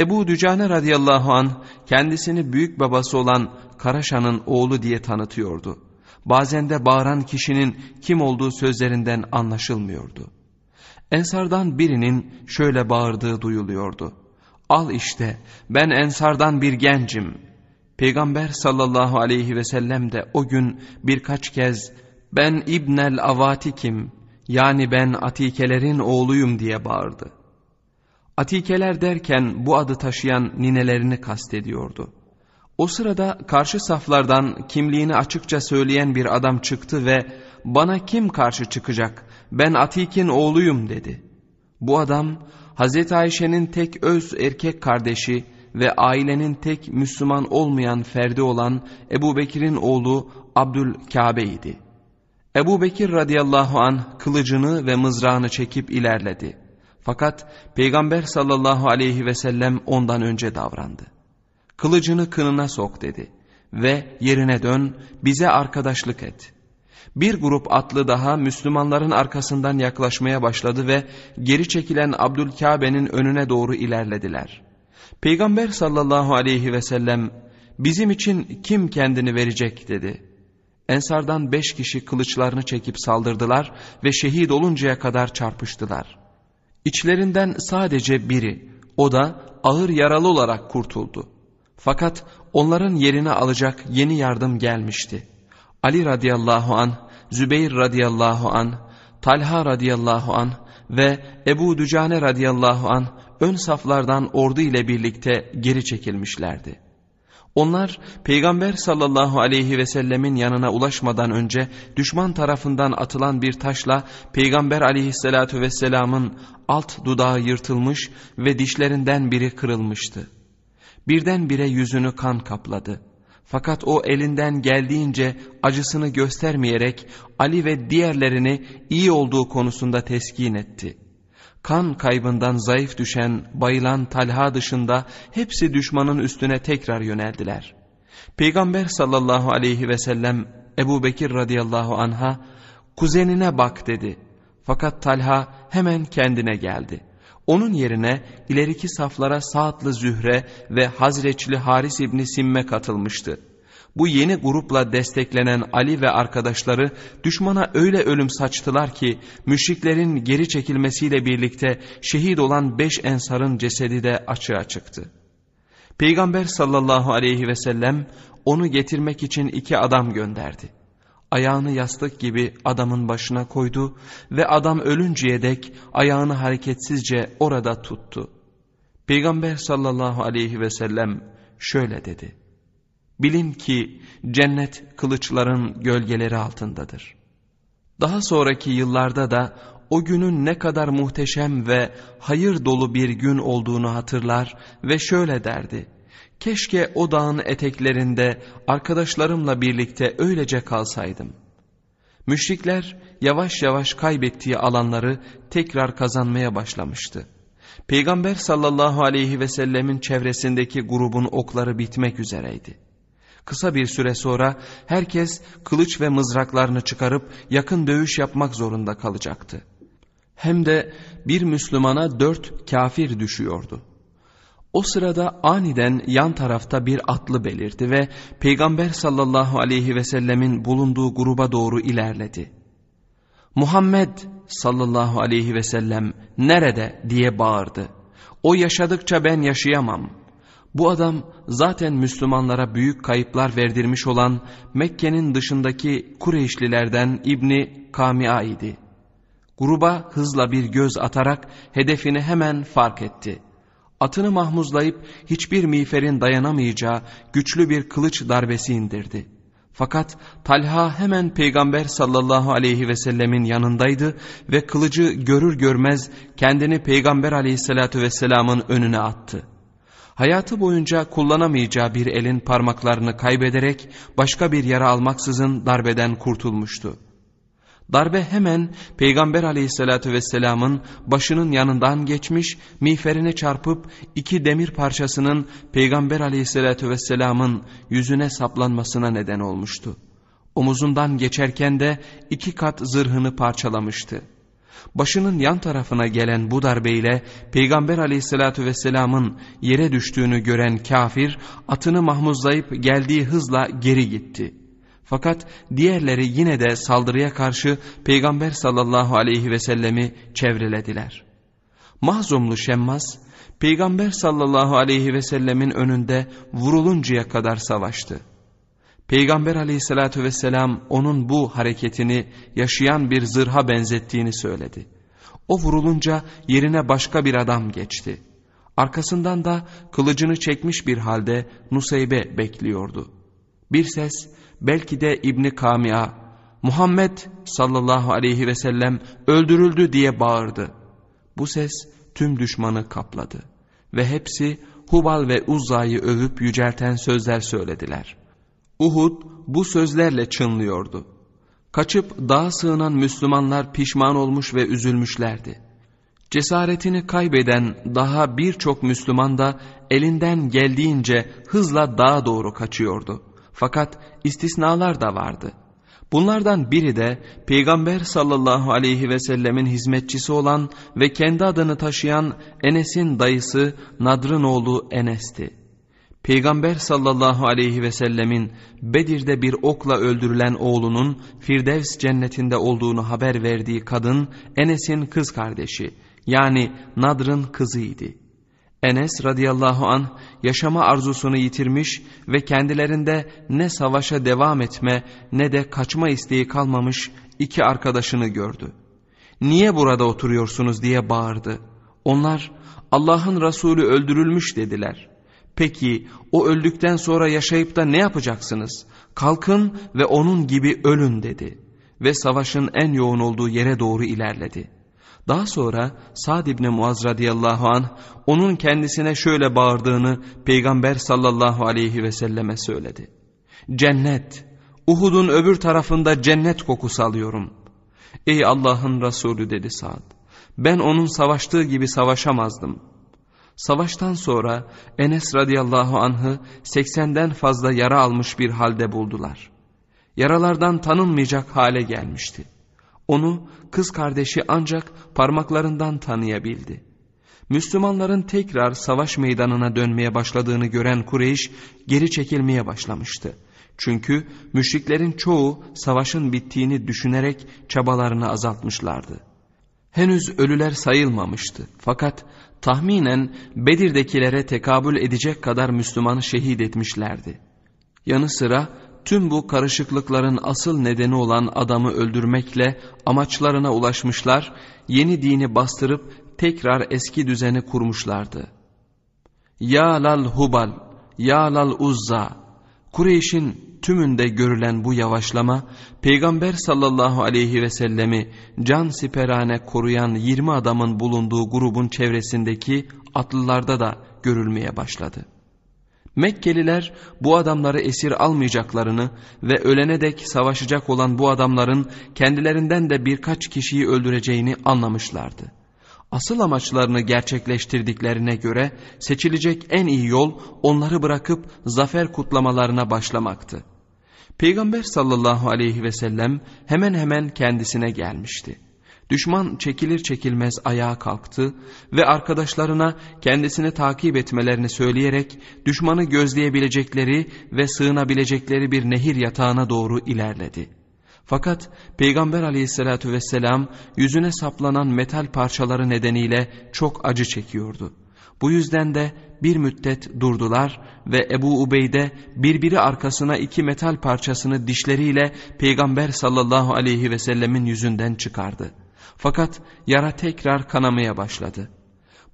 Ebu Dücane radıyallahu an kendisini büyük babası olan Karaşan'ın oğlu diye tanıtıyordu. Bazen de bağıran kişinin kim olduğu sözlerinden anlaşılmıyordu. Ensardan birinin şöyle bağırdığı duyuluyordu. Al işte ben ensardan bir gencim. Peygamber sallallahu aleyhi ve sellem de o gün birkaç kez ben İbnel Avatikim yani ben Atikelerin oğluyum diye bağırdı. Atikeler derken bu adı taşıyan ninelerini kastediyordu. O sırada karşı saflardan kimliğini açıkça söyleyen bir adam çıktı ve bana kim karşı çıkacak ben Atik'in oğluyum dedi. Bu adam Hazreti Ayşe'nin tek öz erkek kardeşi ve ailenin tek Müslüman olmayan ferdi olan Ebu Bekir'in oğlu Abdülkabe idi. Ebu Bekir radıyallahu an kılıcını ve mızrağını çekip ilerledi. Fakat Peygamber sallallahu aleyhi ve sellem ondan önce davrandı. Kılıcını kınına sok dedi ve yerine dön bize arkadaşlık et. Bir grup atlı daha Müslümanların arkasından yaklaşmaya başladı ve geri çekilen Abdülkabe'nin önüne doğru ilerlediler. Peygamber sallallahu aleyhi ve sellem bizim için kim kendini verecek dedi. Ensardan beş kişi kılıçlarını çekip saldırdılar ve şehit oluncaya kadar çarpıştılar. İçlerinden sadece biri, o da ağır yaralı olarak kurtuldu. Fakat onların yerini alacak yeni yardım gelmişti. Ali radıyallahu an, Zübeyir radıyallahu an, Talha radıyallahu an ve Ebu Dücane radıyallahu an ön saflardan ordu ile birlikte geri çekilmişlerdi. Onlar Peygamber sallallahu aleyhi ve sellemin yanına ulaşmadan önce düşman tarafından atılan bir taşla Peygamber aleyhissalatu vesselamın alt dudağı yırtılmış ve dişlerinden biri kırılmıştı. Birdenbire yüzünü kan kapladı. Fakat o elinden geldiğince acısını göstermeyerek Ali ve diğerlerini iyi olduğu konusunda teskin etti. Kan kaybından zayıf düşen, bayılan Talha dışında hepsi düşmanın üstüne tekrar yöneldiler. Peygamber sallallahu aleyhi ve sellem Ebu Bekir radıyallahu anha kuzenine bak dedi. Fakat Talha hemen kendine geldi. Onun yerine ileriki saflara Saatlı Zühre ve Hazreçli Haris İbni Simme katılmıştı. Bu yeni grupla desteklenen Ali ve arkadaşları düşmana öyle ölüm saçtılar ki müşriklerin geri çekilmesiyle birlikte şehit olan beş ensarın cesedi de açığa çıktı. Peygamber sallallahu aleyhi ve sellem onu getirmek için iki adam gönderdi ayağını yastık gibi adamın başına koydu ve adam ölünceye dek ayağını hareketsizce orada tuttu. Peygamber sallallahu aleyhi ve sellem şöyle dedi. Bilin ki cennet kılıçların gölgeleri altındadır. Daha sonraki yıllarda da o günün ne kadar muhteşem ve hayır dolu bir gün olduğunu hatırlar ve şöyle derdi. Keşke o dağın eteklerinde arkadaşlarımla birlikte öylece kalsaydım. Müşrikler yavaş yavaş kaybettiği alanları tekrar kazanmaya başlamıştı. Peygamber sallallahu aleyhi ve sellemin çevresindeki grubun okları bitmek üzereydi. Kısa bir süre sonra herkes kılıç ve mızraklarını çıkarıp yakın dövüş yapmak zorunda kalacaktı. Hem de bir Müslümana dört kafir düşüyordu. O sırada aniden yan tarafta bir atlı belirdi ve Peygamber sallallahu aleyhi ve sellemin bulunduğu gruba doğru ilerledi. Muhammed sallallahu aleyhi ve sellem nerede diye bağırdı. O yaşadıkça ben yaşayamam. Bu adam zaten Müslümanlara büyük kayıplar verdirmiş olan Mekke'nin dışındaki Kureyşlilerden İbni Kamia idi. Gruba hızla bir göz atarak hedefini hemen fark etti.'' atını mahmuzlayıp hiçbir miğferin dayanamayacağı güçlü bir kılıç darbesi indirdi. Fakat Talha hemen Peygamber sallallahu aleyhi ve sellemin yanındaydı ve kılıcı görür görmez kendini Peygamber aleyhissalatü vesselamın önüne attı. Hayatı boyunca kullanamayacağı bir elin parmaklarını kaybederek başka bir yara almaksızın darbeden kurtulmuştu. Darbe hemen Peygamber aleyhissalatü vesselamın başının yanından geçmiş, miğferine çarpıp iki demir parçasının Peygamber aleyhissalatü vesselamın yüzüne saplanmasına neden olmuştu. Omuzundan geçerken de iki kat zırhını parçalamıştı. Başının yan tarafına gelen bu darbeyle Peygamber aleyhissalatü vesselamın yere düştüğünü gören kafir atını mahmuzlayıp geldiği hızla geri gitti. Fakat diğerleri yine de saldırıya karşı Peygamber sallallahu aleyhi ve sellemi çevrelediler. Mahzumlu Şemmas, Peygamber sallallahu aleyhi ve sellemin önünde vuruluncaya kadar savaştı. Peygamber aleyhissalatü vesselam onun bu hareketini yaşayan bir zırha benzettiğini söyledi. O vurulunca yerine başka bir adam geçti. Arkasından da kılıcını çekmiş bir halde Nusaybe bekliyordu. Bir ses belki de İbni Kamia, Muhammed sallallahu aleyhi ve sellem öldürüldü diye bağırdı. Bu ses tüm düşmanı kapladı ve hepsi Hubal ve Uzza'yı övüp yücelten sözler söylediler. Uhud bu sözlerle çınlıyordu. Kaçıp dağa sığınan Müslümanlar pişman olmuş ve üzülmüşlerdi. Cesaretini kaybeden daha birçok Müslüman da elinden geldiğince hızla dağa doğru kaçıyordu. Fakat istisnalar da vardı. Bunlardan biri de Peygamber sallallahu aleyhi ve sellemin hizmetçisi olan ve kendi adını taşıyan Enes'in dayısı Nadr'ın oğlu Enes'ti. Peygamber sallallahu aleyhi ve sellemin Bedir'de bir okla öldürülen oğlunun Firdevs cennetinde olduğunu haber verdiği kadın Enes'in kız kardeşi yani Nadr'ın kızıydı. Enes radıyallahu an yaşama arzusunu yitirmiş ve kendilerinde ne savaşa devam etme ne de kaçma isteği kalmamış iki arkadaşını gördü. Niye burada oturuyorsunuz diye bağırdı. Onlar Allah'ın Resulü öldürülmüş dediler. Peki o öldükten sonra yaşayıp da ne yapacaksınız? Kalkın ve onun gibi ölün dedi. Ve savaşın en yoğun olduğu yere doğru ilerledi. Daha sonra Sa'd ibn Muaz radıyallahu anh onun kendisine şöyle bağırdığını Peygamber sallallahu aleyhi ve selleme söyledi. Cennet, Uhud'un öbür tarafında cennet kokusu alıyorum. Ey Allah'ın Resulü dedi Sa'd. Ben onun savaştığı gibi savaşamazdım. Savaştan sonra Enes radıyallahu anh'ı 80'den fazla yara almış bir halde buldular. Yaralardan tanınmayacak hale gelmişti. Onu kız kardeşi ancak parmaklarından tanıyabildi. Müslümanların tekrar savaş meydanına dönmeye başladığını gören Kureyş geri çekilmeye başlamıştı. Çünkü müşriklerin çoğu savaşın bittiğini düşünerek çabalarını azaltmışlardı. Henüz ölüler sayılmamıştı fakat tahminen Bedir'dekilere tekabül edecek kadar Müslümanı şehit etmişlerdi. Yanı sıra tüm bu karışıklıkların asıl nedeni olan adamı öldürmekle amaçlarına ulaşmışlar, yeni dini bastırıp tekrar eski düzeni kurmuşlardı. Ya lal hubal, ya lal uzza, Kureyş'in tümünde görülen bu yavaşlama, Peygamber sallallahu aleyhi ve sellemi can siperane koruyan 20 adamın bulunduğu grubun çevresindeki atlılarda da görülmeye başladı. Mekkeliler bu adamları esir almayacaklarını ve ölene dek savaşacak olan bu adamların kendilerinden de birkaç kişiyi öldüreceğini anlamışlardı. Asıl amaçlarını gerçekleştirdiklerine göre seçilecek en iyi yol onları bırakıp zafer kutlamalarına başlamaktı. Peygamber sallallahu aleyhi ve sellem hemen hemen kendisine gelmişti. Düşman çekilir çekilmez ayağa kalktı ve arkadaşlarına kendisini takip etmelerini söyleyerek düşmanı gözleyebilecekleri ve sığınabilecekleri bir nehir yatağına doğru ilerledi. Fakat Peygamber aleyhissalatü vesselam yüzüne saplanan metal parçaları nedeniyle çok acı çekiyordu. Bu yüzden de bir müddet durdular ve Ebu Ubeyde birbiri arkasına iki metal parçasını dişleriyle Peygamber sallallahu aleyhi ve sellemin yüzünden çıkardı. Fakat yara tekrar kanamaya başladı.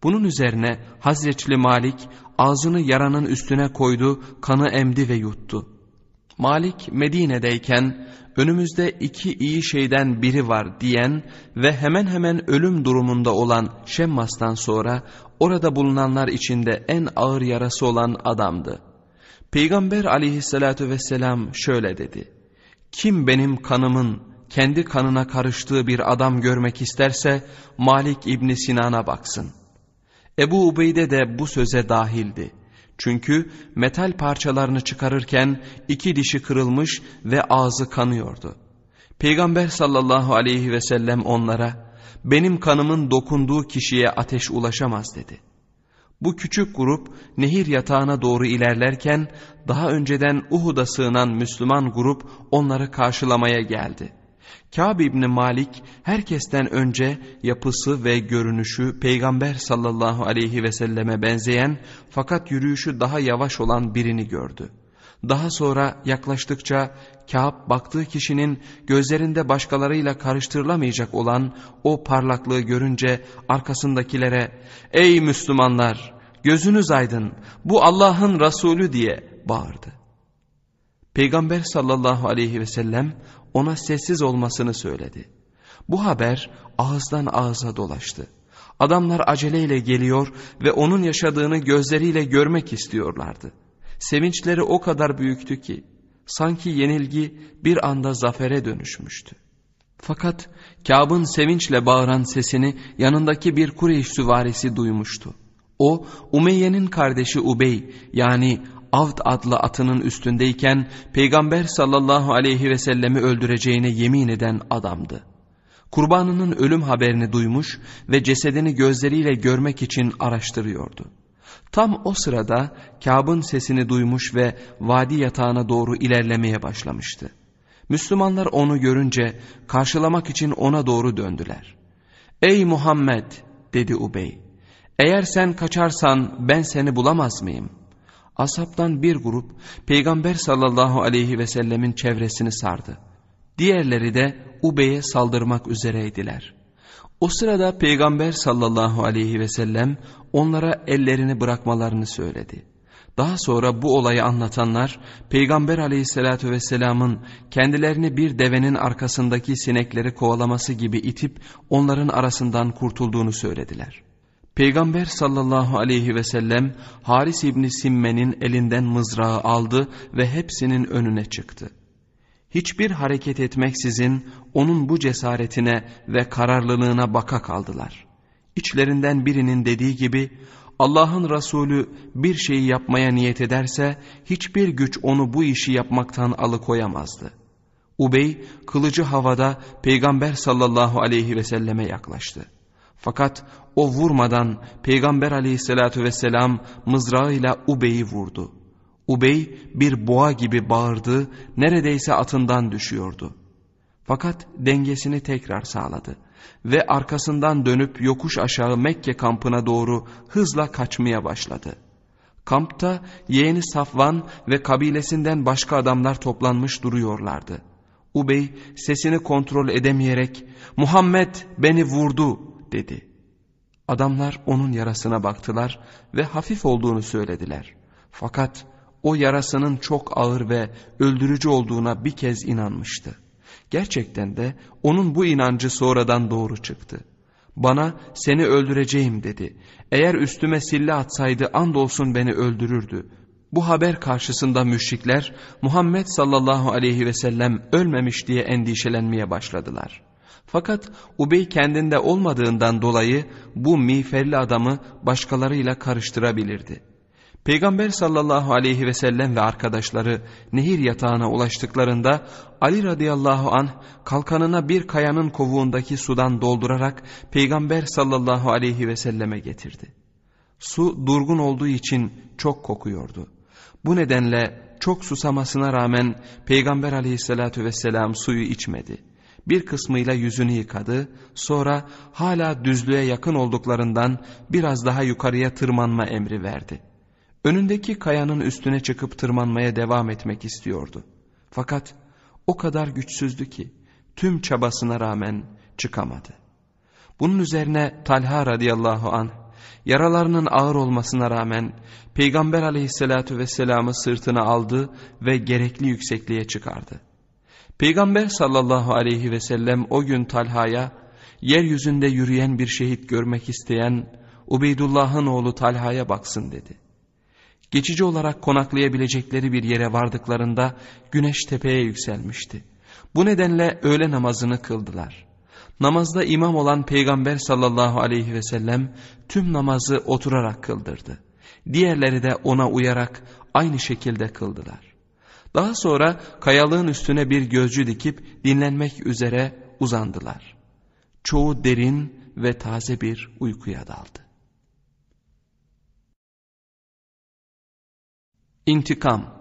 Bunun üzerine Hazreçli Malik ağzını yaranın üstüne koydu, kanı emdi ve yuttu. Malik Medine'deyken önümüzde iki iyi şeyden biri var diyen ve hemen hemen ölüm durumunda olan Şemmas'tan sonra orada bulunanlar içinde en ağır yarası olan adamdı. Peygamber aleyhissalatü vesselam şöyle dedi. Kim benim kanımın kendi kanına karıştığı bir adam görmek isterse Malik İbni Sinan'a baksın. Ebu Ubeyde de bu söze dahildi. Çünkü metal parçalarını çıkarırken iki dişi kırılmış ve ağzı kanıyordu. Peygamber sallallahu aleyhi ve sellem onlara benim kanımın dokunduğu kişiye ateş ulaşamaz dedi. Bu küçük grup nehir yatağına doğru ilerlerken daha önceden Uhud'a sığınan Müslüman grup onları karşılamaya geldi. Kâb İbni Malik herkesten önce yapısı ve görünüşü Peygamber sallallahu aleyhi ve selleme benzeyen fakat yürüyüşü daha yavaş olan birini gördü. Daha sonra yaklaştıkça Kâb baktığı kişinin gözlerinde başkalarıyla karıştırılamayacak olan o parlaklığı görünce arkasındakilere ''Ey Müslümanlar gözünüz aydın bu Allah'ın Resulü'' diye bağırdı. Peygamber sallallahu aleyhi ve sellem ona sessiz olmasını söyledi. Bu haber ağızdan ağıza dolaştı. Adamlar aceleyle geliyor ve onun yaşadığını gözleriyle görmek istiyorlardı. Sevinçleri o kadar büyüktü ki sanki yenilgi bir anda zafere dönüşmüştü. Fakat Kâb'ın sevinçle bağıran sesini yanındaki bir Kureyş süvarisi duymuştu. O Umeyye'nin kardeşi Ubey yani Avd adlı atının üstündeyken Peygamber sallallahu aleyhi ve sellemi öldüreceğine yemin eden adamdı. Kurbanının ölüm haberini duymuş ve cesedini gözleriyle görmek için araştırıyordu. Tam o sırada Kâb'ın sesini duymuş ve vadi yatağına doğru ilerlemeye başlamıştı. Müslümanlar onu görünce karşılamak için ona doğru döndüler. ''Ey Muhammed!'' dedi Ubey. ''Eğer sen kaçarsan ben seni bulamaz mıyım?'' Asaptan bir grup Peygamber sallallahu aleyhi ve sellemin çevresini sardı. Diğerleri de Ubey'e saldırmak üzereydiler. O sırada Peygamber sallallahu aleyhi ve sellem onlara ellerini bırakmalarını söyledi. Daha sonra bu olayı anlatanlar Peygamber aleyhissalatü vesselamın kendilerini bir devenin arkasındaki sinekleri kovalaması gibi itip onların arasından kurtulduğunu söylediler. Peygamber sallallahu aleyhi ve sellem Haris İbni Simme'nin elinden mızrağı aldı ve hepsinin önüne çıktı. Hiçbir hareket etmeksizin onun bu cesaretine ve kararlılığına baka kaldılar. İçlerinden birinin dediği gibi Allah'ın Resulü bir şeyi yapmaya niyet ederse hiçbir güç onu bu işi yapmaktan alıkoyamazdı. Ubey kılıcı havada Peygamber sallallahu aleyhi ve selleme yaklaştı. Fakat o vurmadan Peygamber aleyhissalatü vesselam mızrağıyla Ubey'i vurdu. Ubey bir boğa gibi bağırdı, neredeyse atından düşüyordu. Fakat dengesini tekrar sağladı ve arkasından dönüp yokuş aşağı Mekke kampına doğru hızla kaçmaya başladı. Kampta yeğeni Safvan ve kabilesinden başka adamlar toplanmış duruyorlardı. Ubey sesini kontrol edemeyerek Muhammed beni vurdu dedi. Adamlar onun yarasına baktılar ve hafif olduğunu söylediler. Fakat o yarasının çok ağır ve öldürücü olduğuna bir kez inanmıştı. Gerçekten de onun bu inancı sonradan doğru çıktı. Bana seni öldüreceğim dedi. Eğer üstüme sille atsaydı andolsun beni öldürürdü. Bu haber karşısında müşrikler Muhammed sallallahu aleyhi ve sellem ölmemiş diye endişelenmeye başladılar. Fakat Ubey kendinde olmadığından dolayı bu miğferli adamı başkalarıyla karıştırabilirdi. Peygamber sallallahu aleyhi ve sellem ve arkadaşları nehir yatağına ulaştıklarında Ali radıyallahu anh kalkanına bir kayanın kovuğundaki sudan doldurarak Peygamber sallallahu aleyhi ve selleme getirdi. Su durgun olduğu için çok kokuyordu. Bu nedenle çok susamasına rağmen Peygamber aleyhissalatü vesselam suyu içmedi. Bir kısmıyla yüzünü yıkadı, sonra hala düzlüğe yakın olduklarından biraz daha yukarıya tırmanma emri verdi. Önündeki kayanın üstüne çıkıp tırmanmaya devam etmek istiyordu. Fakat o kadar güçsüzdü ki tüm çabasına rağmen çıkamadı. Bunun üzerine Talha radıyallahu anh yaralarının ağır olmasına rağmen Peygamber aleyhissalatü vesselam'ı sırtına aldı ve gerekli yüksekliğe çıkardı. Peygamber sallallahu aleyhi ve sellem o gün Talha'ya yeryüzünde yürüyen bir şehit görmek isteyen Ubeydullah'ın oğlu Talha'ya baksın dedi. Geçici olarak konaklayabilecekleri bir yere vardıklarında güneş tepeye yükselmişti. Bu nedenle öğle namazını kıldılar. Namazda imam olan Peygamber sallallahu aleyhi ve sellem tüm namazı oturarak kıldırdı. Diğerleri de ona uyarak aynı şekilde kıldılar. Daha sonra kayalığın üstüne bir gözcü dikip dinlenmek üzere uzandılar. çoğu derin ve taze bir uykuya daldı. İntikam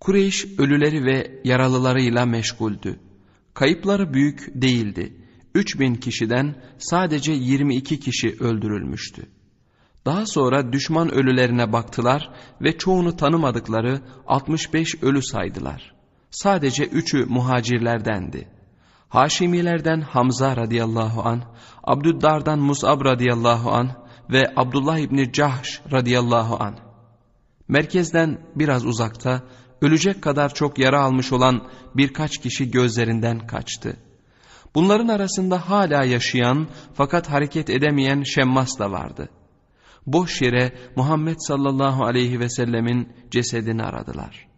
Kureyş ölüleri ve yaralılarıyla meşguldü. Kayıpları büyük değildi. 3000 kişiden sadece 22 kişi öldürülmüştü. Daha sonra düşman ölülerine baktılar ve çoğunu tanımadıkları 65 ölü saydılar. Sadece üçü muhacirlerdendi. Haşimilerden Hamza radıyallahu an, Abdüddar'dan Mus'ab radıyallahu an ve Abdullah İbni Cahş radıyallahu an. Merkezden biraz uzakta ölecek kadar çok yara almış olan birkaç kişi gözlerinden kaçtı. Bunların arasında hala yaşayan fakat hareket edemeyen Şemmas da vardı. Boş yere Muhammed sallallahu aleyhi ve sellemin cesedini aradılar.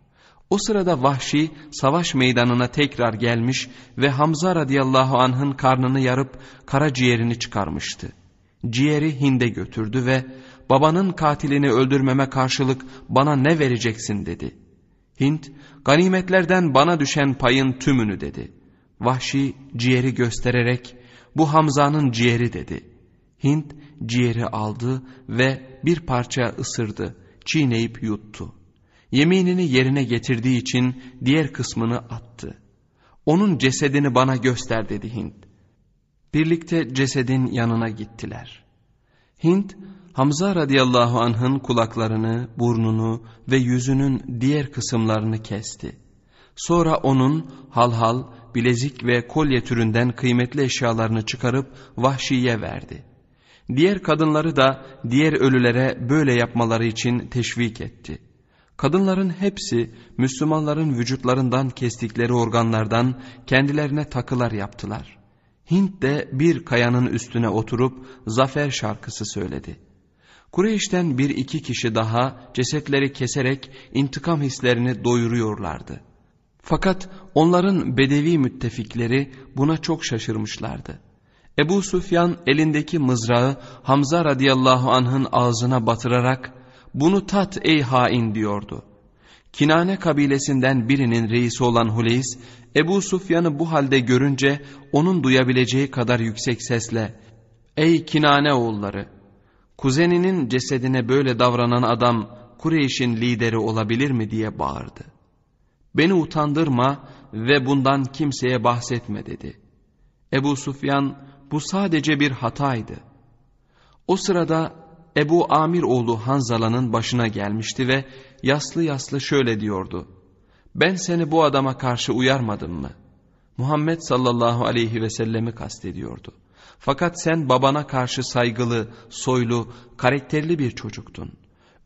O sırada Vahşi savaş meydanına tekrar gelmiş ve Hamza radıyallahu anh'ın karnını yarıp karaciğerini çıkarmıştı. Ciğeri Hind'e götürdü ve babanın katilini öldürmeme karşılık bana ne vereceksin dedi. Hint, ganimetlerden bana düşen payın tümünü dedi. Vahşi ciğeri göstererek, bu Hamza'nın ciğeri dedi. Hint ciğeri aldı ve bir parça ısırdı, çiğneyip yuttu. Yeminini yerine getirdiği için diğer kısmını attı. Onun cesedini bana göster dedi Hint. Birlikte cesedin yanına gittiler. Hint Hamza radıyallahu anh'ın kulaklarını, burnunu ve yüzünün diğer kısımlarını kesti. Sonra onun halhal, bilezik ve kolye türünden kıymetli eşyalarını çıkarıp vahşiye verdi. Diğer kadınları da diğer ölülere böyle yapmaları için teşvik etti. Kadınların hepsi Müslümanların vücutlarından kestikleri organlardan kendilerine takılar yaptılar. Hint de bir kayanın üstüne oturup zafer şarkısı söyledi.'' Kureyş'ten bir iki kişi daha cesetleri keserek intikam hislerini doyuruyorlardı. Fakat onların bedevi müttefikleri buna çok şaşırmışlardı. Ebu Sufyan elindeki mızrağı Hamza radıyallahu anh'ın ağzına batırarak bunu tat ey hain diyordu. Kinane kabilesinden birinin reisi olan Huleys, Ebu Sufyan'ı bu halde görünce onun duyabileceği kadar yüksek sesle ''Ey Kinane oğulları!'' kuzeninin cesedine böyle davranan adam Kureyş'in lideri olabilir mi diye bağırdı. Beni utandırma ve bundan kimseye bahsetme dedi. Ebu Sufyan bu sadece bir hataydı. O sırada Ebu Amir oğlu Hanzala'nın başına gelmişti ve yaslı yaslı şöyle diyordu. Ben seni bu adama karşı uyarmadım mı? Muhammed sallallahu aleyhi ve sellemi kastediyordu. Fakat sen babana karşı saygılı, soylu, karakterli bir çocuktun.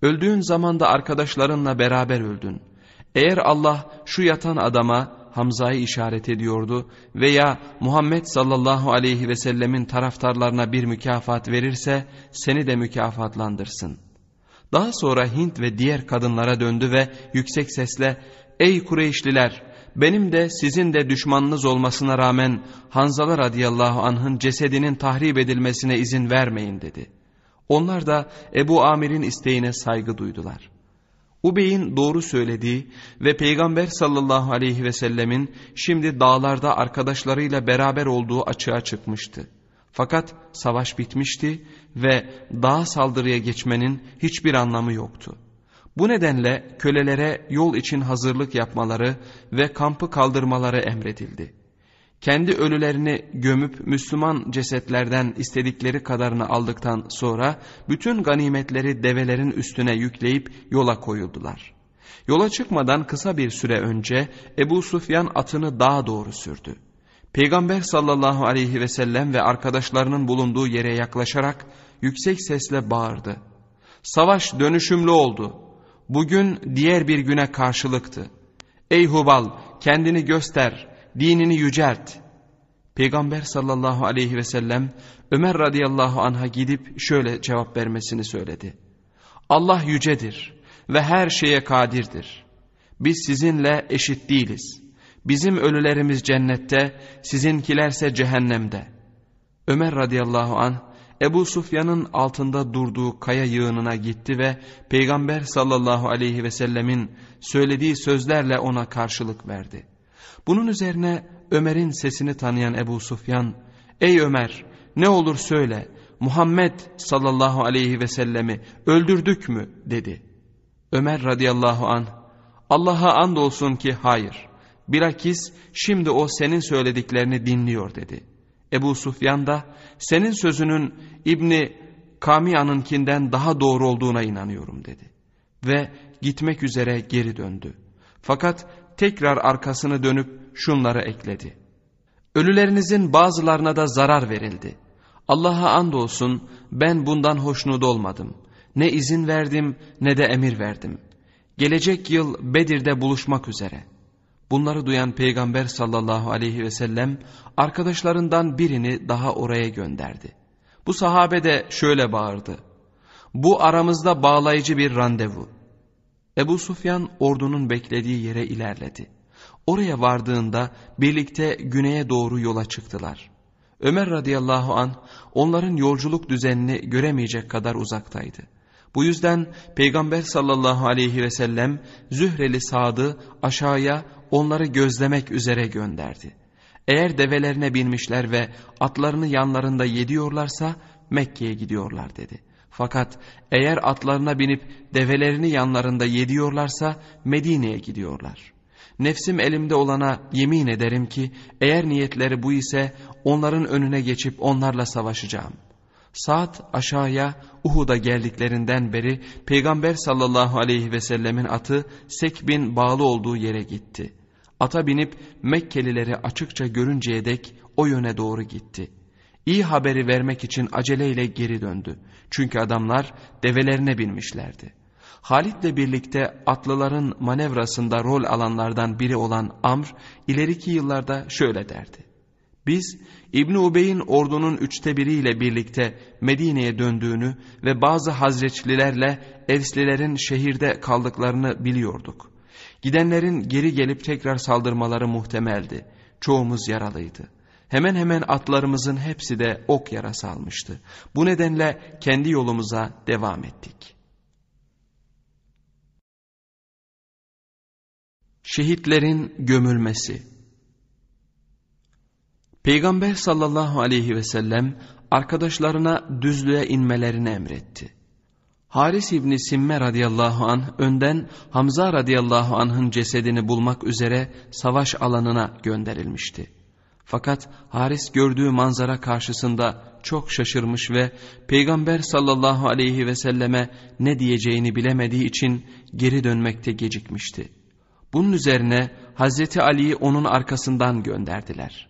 Öldüğün zaman da arkadaşlarınla beraber öldün. Eğer Allah şu yatan adama Hamza'yı işaret ediyordu veya Muhammed sallallahu aleyhi ve sellemin taraftarlarına bir mükafat verirse seni de mükafatlandırsın. Daha sonra Hint ve diğer kadınlara döndü ve yüksek sesle ''Ey Kureyşliler!'' benim de sizin de düşmanınız olmasına rağmen Hanzala radıyallahu anh'ın cesedinin tahrip edilmesine izin vermeyin dedi. Onlar da Ebu Amir'in isteğine saygı duydular. Ubey'in doğru söylediği ve Peygamber sallallahu aleyhi ve sellemin şimdi dağlarda arkadaşlarıyla beraber olduğu açığa çıkmıştı. Fakat savaş bitmişti ve dağ saldırıya geçmenin hiçbir anlamı yoktu. Bu nedenle kölelere yol için hazırlık yapmaları ve kampı kaldırmaları emredildi. Kendi ölülerini gömüp Müslüman cesetlerden istedikleri kadarını aldıktan sonra bütün ganimetleri develerin üstüne yükleyip yola koyuldular. Yola çıkmadan kısa bir süre önce Ebu Sufyan atını dağa doğru sürdü. Peygamber sallallahu aleyhi ve sellem ve arkadaşlarının bulunduğu yere yaklaşarak yüksek sesle bağırdı. Savaş dönüşümlü oldu. Bugün diğer bir güne karşılıktı. Ey Hubal kendini göster, dinini yücelt. Peygamber sallallahu aleyhi ve sellem Ömer radıyallahu anh'a gidip şöyle cevap vermesini söyledi. Allah yücedir ve her şeye kadirdir. Biz sizinle eşit değiliz. Bizim ölülerimiz cennette, sizinkilerse cehennemde. Ömer radıyallahu anh Ebu Sufyan'ın altında durduğu kaya yığınına gitti ve Peygamber sallallahu aleyhi ve sellemin söylediği sözlerle ona karşılık verdi. Bunun üzerine Ömer'in sesini tanıyan Ebu Sufyan, ''Ey Ömer ne olur söyle Muhammed sallallahu aleyhi ve sellemi öldürdük mü?'' dedi. Ömer radıyallahu an Allah'a andolsun ki hayır. Bilakis şimdi o senin söylediklerini dinliyor dedi. Ebu Sufyan da senin sözünün İbni Kamiya'nınkinden daha doğru olduğuna inanıyorum dedi. Ve gitmek üzere geri döndü. Fakat tekrar arkasını dönüp şunları ekledi. Ölülerinizin bazılarına da zarar verildi. Allah'a andolsun ben bundan hoşnut olmadım. Ne izin verdim ne de emir verdim. Gelecek yıl Bedir'de buluşmak üzere. Bunları duyan Peygamber sallallahu aleyhi ve sellem arkadaşlarından birini daha oraya gönderdi. Bu sahabe de şöyle bağırdı. Bu aramızda bağlayıcı bir randevu. Ebu Sufyan ordunun beklediği yere ilerledi. Oraya vardığında birlikte güneye doğru yola çıktılar. Ömer radıyallahu an onların yolculuk düzenini göremeyecek kadar uzaktaydı. Bu yüzden Peygamber sallallahu aleyhi ve sellem Zühreli Sad'ı aşağıya onları gözlemek üzere gönderdi. Eğer develerine binmişler ve atlarını yanlarında yediyorlarsa Mekke'ye gidiyorlar dedi. Fakat eğer atlarına binip develerini yanlarında yediyorlarsa Medine'ye gidiyorlar. Nefsim elimde olana yemin ederim ki eğer niyetleri bu ise onların önüne geçip onlarla savaşacağım. Saat aşağıya Uhud'a geldiklerinden beri Peygamber sallallahu aleyhi ve sellemin atı Sekbin bağlı olduğu yere gitti. Ata binip Mekkelileri açıkça görünceye dek o yöne doğru gitti. İyi haberi vermek için aceleyle geri döndü. Çünkü adamlar develerine binmişlerdi. Halit'le birlikte atlıların manevrasında rol alanlardan biri olan Amr ileriki yıllarda şöyle derdi. Biz İbni Ubey'in ordunun üçte biriyle birlikte Medine'ye döndüğünü ve bazı hazreçlilerle Evslilerin şehirde kaldıklarını biliyorduk. Gidenlerin geri gelip tekrar saldırmaları muhtemeldi. Çoğumuz yaralıydı. Hemen hemen atlarımızın hepsi de ok yarası almıştı. Bu nedenle kendi yolumuza devam ettik. Şehitlerin gömülmesi Peygamber sallallahu aleyhi ve sellem arkadaşlarına düzlüğe inmelerini emretti. Haris İbni Simme radıyallahu anh önden Hamza radıyallahu anh'ın cesedini bulmak üzere savaş alanına gönderilmişti. Fakat Haris gördüğü manzara karşısında çok şaşırmış ve Peygamber sallallahu aleyhi ve selleme ne diyeceğini bilemediği için geri dönmekte gecikmişti. Bunun üzerine Hazreti Ali'yi onun arkasından gönderdiler.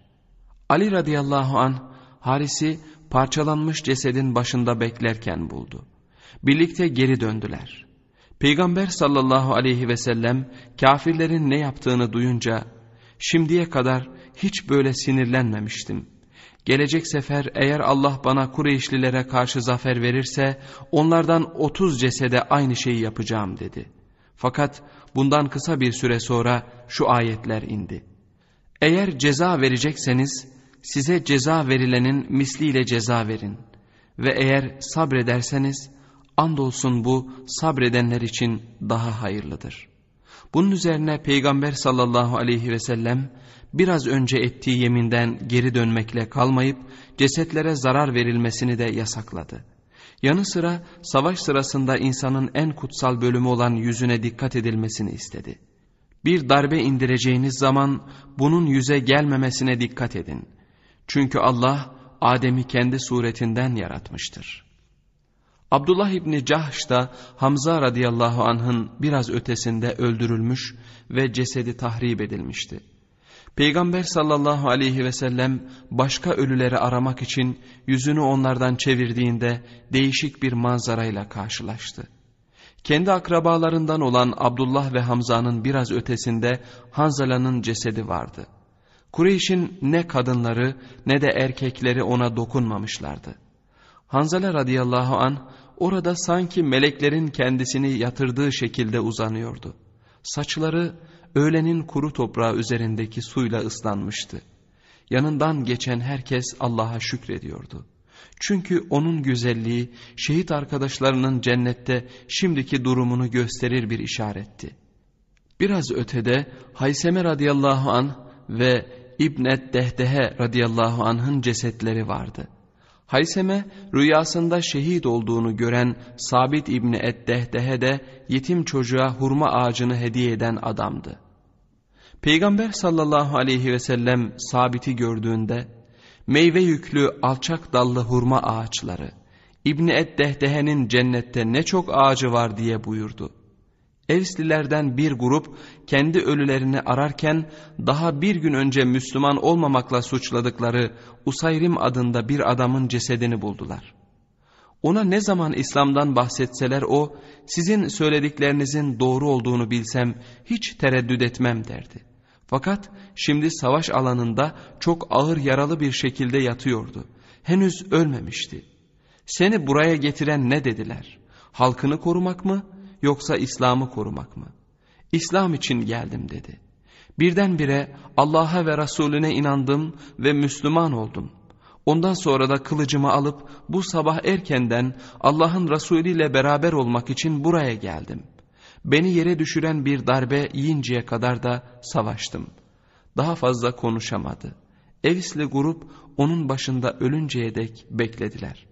Ali radıyallahu an Haris'i parçalanmış cesedin başında beklerken buldu. Birlikte geri döndüler. Peygamber sallallahu aleyhi ve sellem kafirlerin ne yaptığını duyunca şimdiye kadar hiç böyle sinirlenmemiştim. Gelecek sefer eğer Allah bana Kureyşlilere karşı zafer verirse onlardan otuz cesede aynı şeyi yapacağım dedi. Fakat bundan kısa bir süre sonra şu ayetler indi. Eğer ceza verecekseniz size ceza verilenin misliyle ceza verin. Ve eğer sabrederseniz andolsun bu sabredenler için daha hayırlıdır. Bunun üzerine Peygamber sallallahu aleyhi ve sellem biraz önce ettiği yeminden geri dönmekle kalmayıp cesetlere zarar verilmesini de yasakladı. Yanı sıra savaş sırasında insanın en kutsal bölümü olan yüzüne dikkat edilmesini istedi. Bir darbe indireceğiniz zaman bunun yüze gelmemesine dikkat edin. Çünkü Allah Adem'i kendi suretinden yaratmıştır. Abdullah İbni Cahş da Hamza radıyallahu anh'ın biraz ötesinde öldürülmüş ve cesedi tahrip edilmişti. Peygamber sallallahu aleyhi ve sellem başka ölüleri aramak için yüzünü onlardan çevirdiğinde değişik bir manzarayla karşılaştı. Kendi akrabalarından olan Abdullah ve Hamza'nın biraz ötesinde Hanzala'nın cesedi vardı. Kureyş'in ne kadınları ne de erkekleri ona dokunmamışlardı. Hanzala radıyallahu an orada sanki meleklerin kendisini yatırdığı şekilde uzanıyordu. Saçları öğlenin kuru toprağı üzerindeki suyla ıslanmıştı. Yanından geçen herkes Allah'a şükrediyordu. Çünkü onun güzelliği şehit arkadaşlarının cennette şimdiki durumunu gösterir bir işaretti. Biraz ötede Hayseme radıyallahu an ve İbnet Dehdehe radıyallahu anh'ın cesetleri vardı. Hayseme rüyasında şehit olduğunu gören Sabit İbni Eddehdehe de yetim çocuğa hurma ağacını hediye eden adamdı. Peygamber sallallahu aleyhi ve sellem Sabit'i gördüğünde meyve yüklü alçak dallı hurma ağaçları İbni Eddehdehe'nin cennette ne çok ağacı var diye buyurdu. Evslilerden bir grup kendi ölülerini ararken daha bir gün önce Müslüman olmamakla suçladıkları Usayrim adında bir adamın cesedini buldular. Ona ne zaman İslam'dan bahsetseler o sizin söylediklerinizin doğru olduğunu bilsem hiç tereddüt etmem derdi. Fakat şimdi savaş alanında çok ağır yaralı bir şekilde yatıyordu. Henüz ölmemişti. Seni buraya getiren ne dediler? Halkını korumak mı yoksa İslam'ı korumak mı? İslam için geldim dedi. Birdenbire Allah'a ve Resulüne inandım ve Müslüman oldum. Ondan sonra da kılıcımı alıp bu sabah erkenden Allah'ın Resulü ile beraber olmak için buraya geldim. Beni yere düşüren bir darbe yiyinceye kadar da savaştım. Daha fazla konuşamadı. Evisli grup onun başında ölünceye dek beklediler.''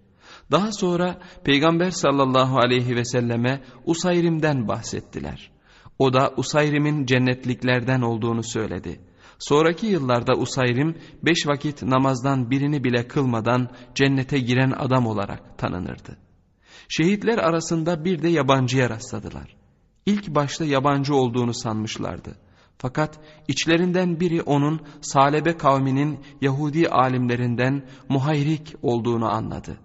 Daha sonra Peygamber sallallahu aleyhi ve selleme Usayrim'den bahsettiler. O da Usayrim'in cennetliklerden olduğunu söyledi. Sonraki yıllarda Usayrim beş vakit namazdan birini bile kılmadan cennete giren adam olarak tanınırdı. Şehitler arasında bir de yabancıya rastladılar. İlk başta yabancı olduğunu sanmışlardı. Fakat içlerinden biri onun Salebe kavminin Yahudi alimlerinden Muhayrik olduğunu anladı.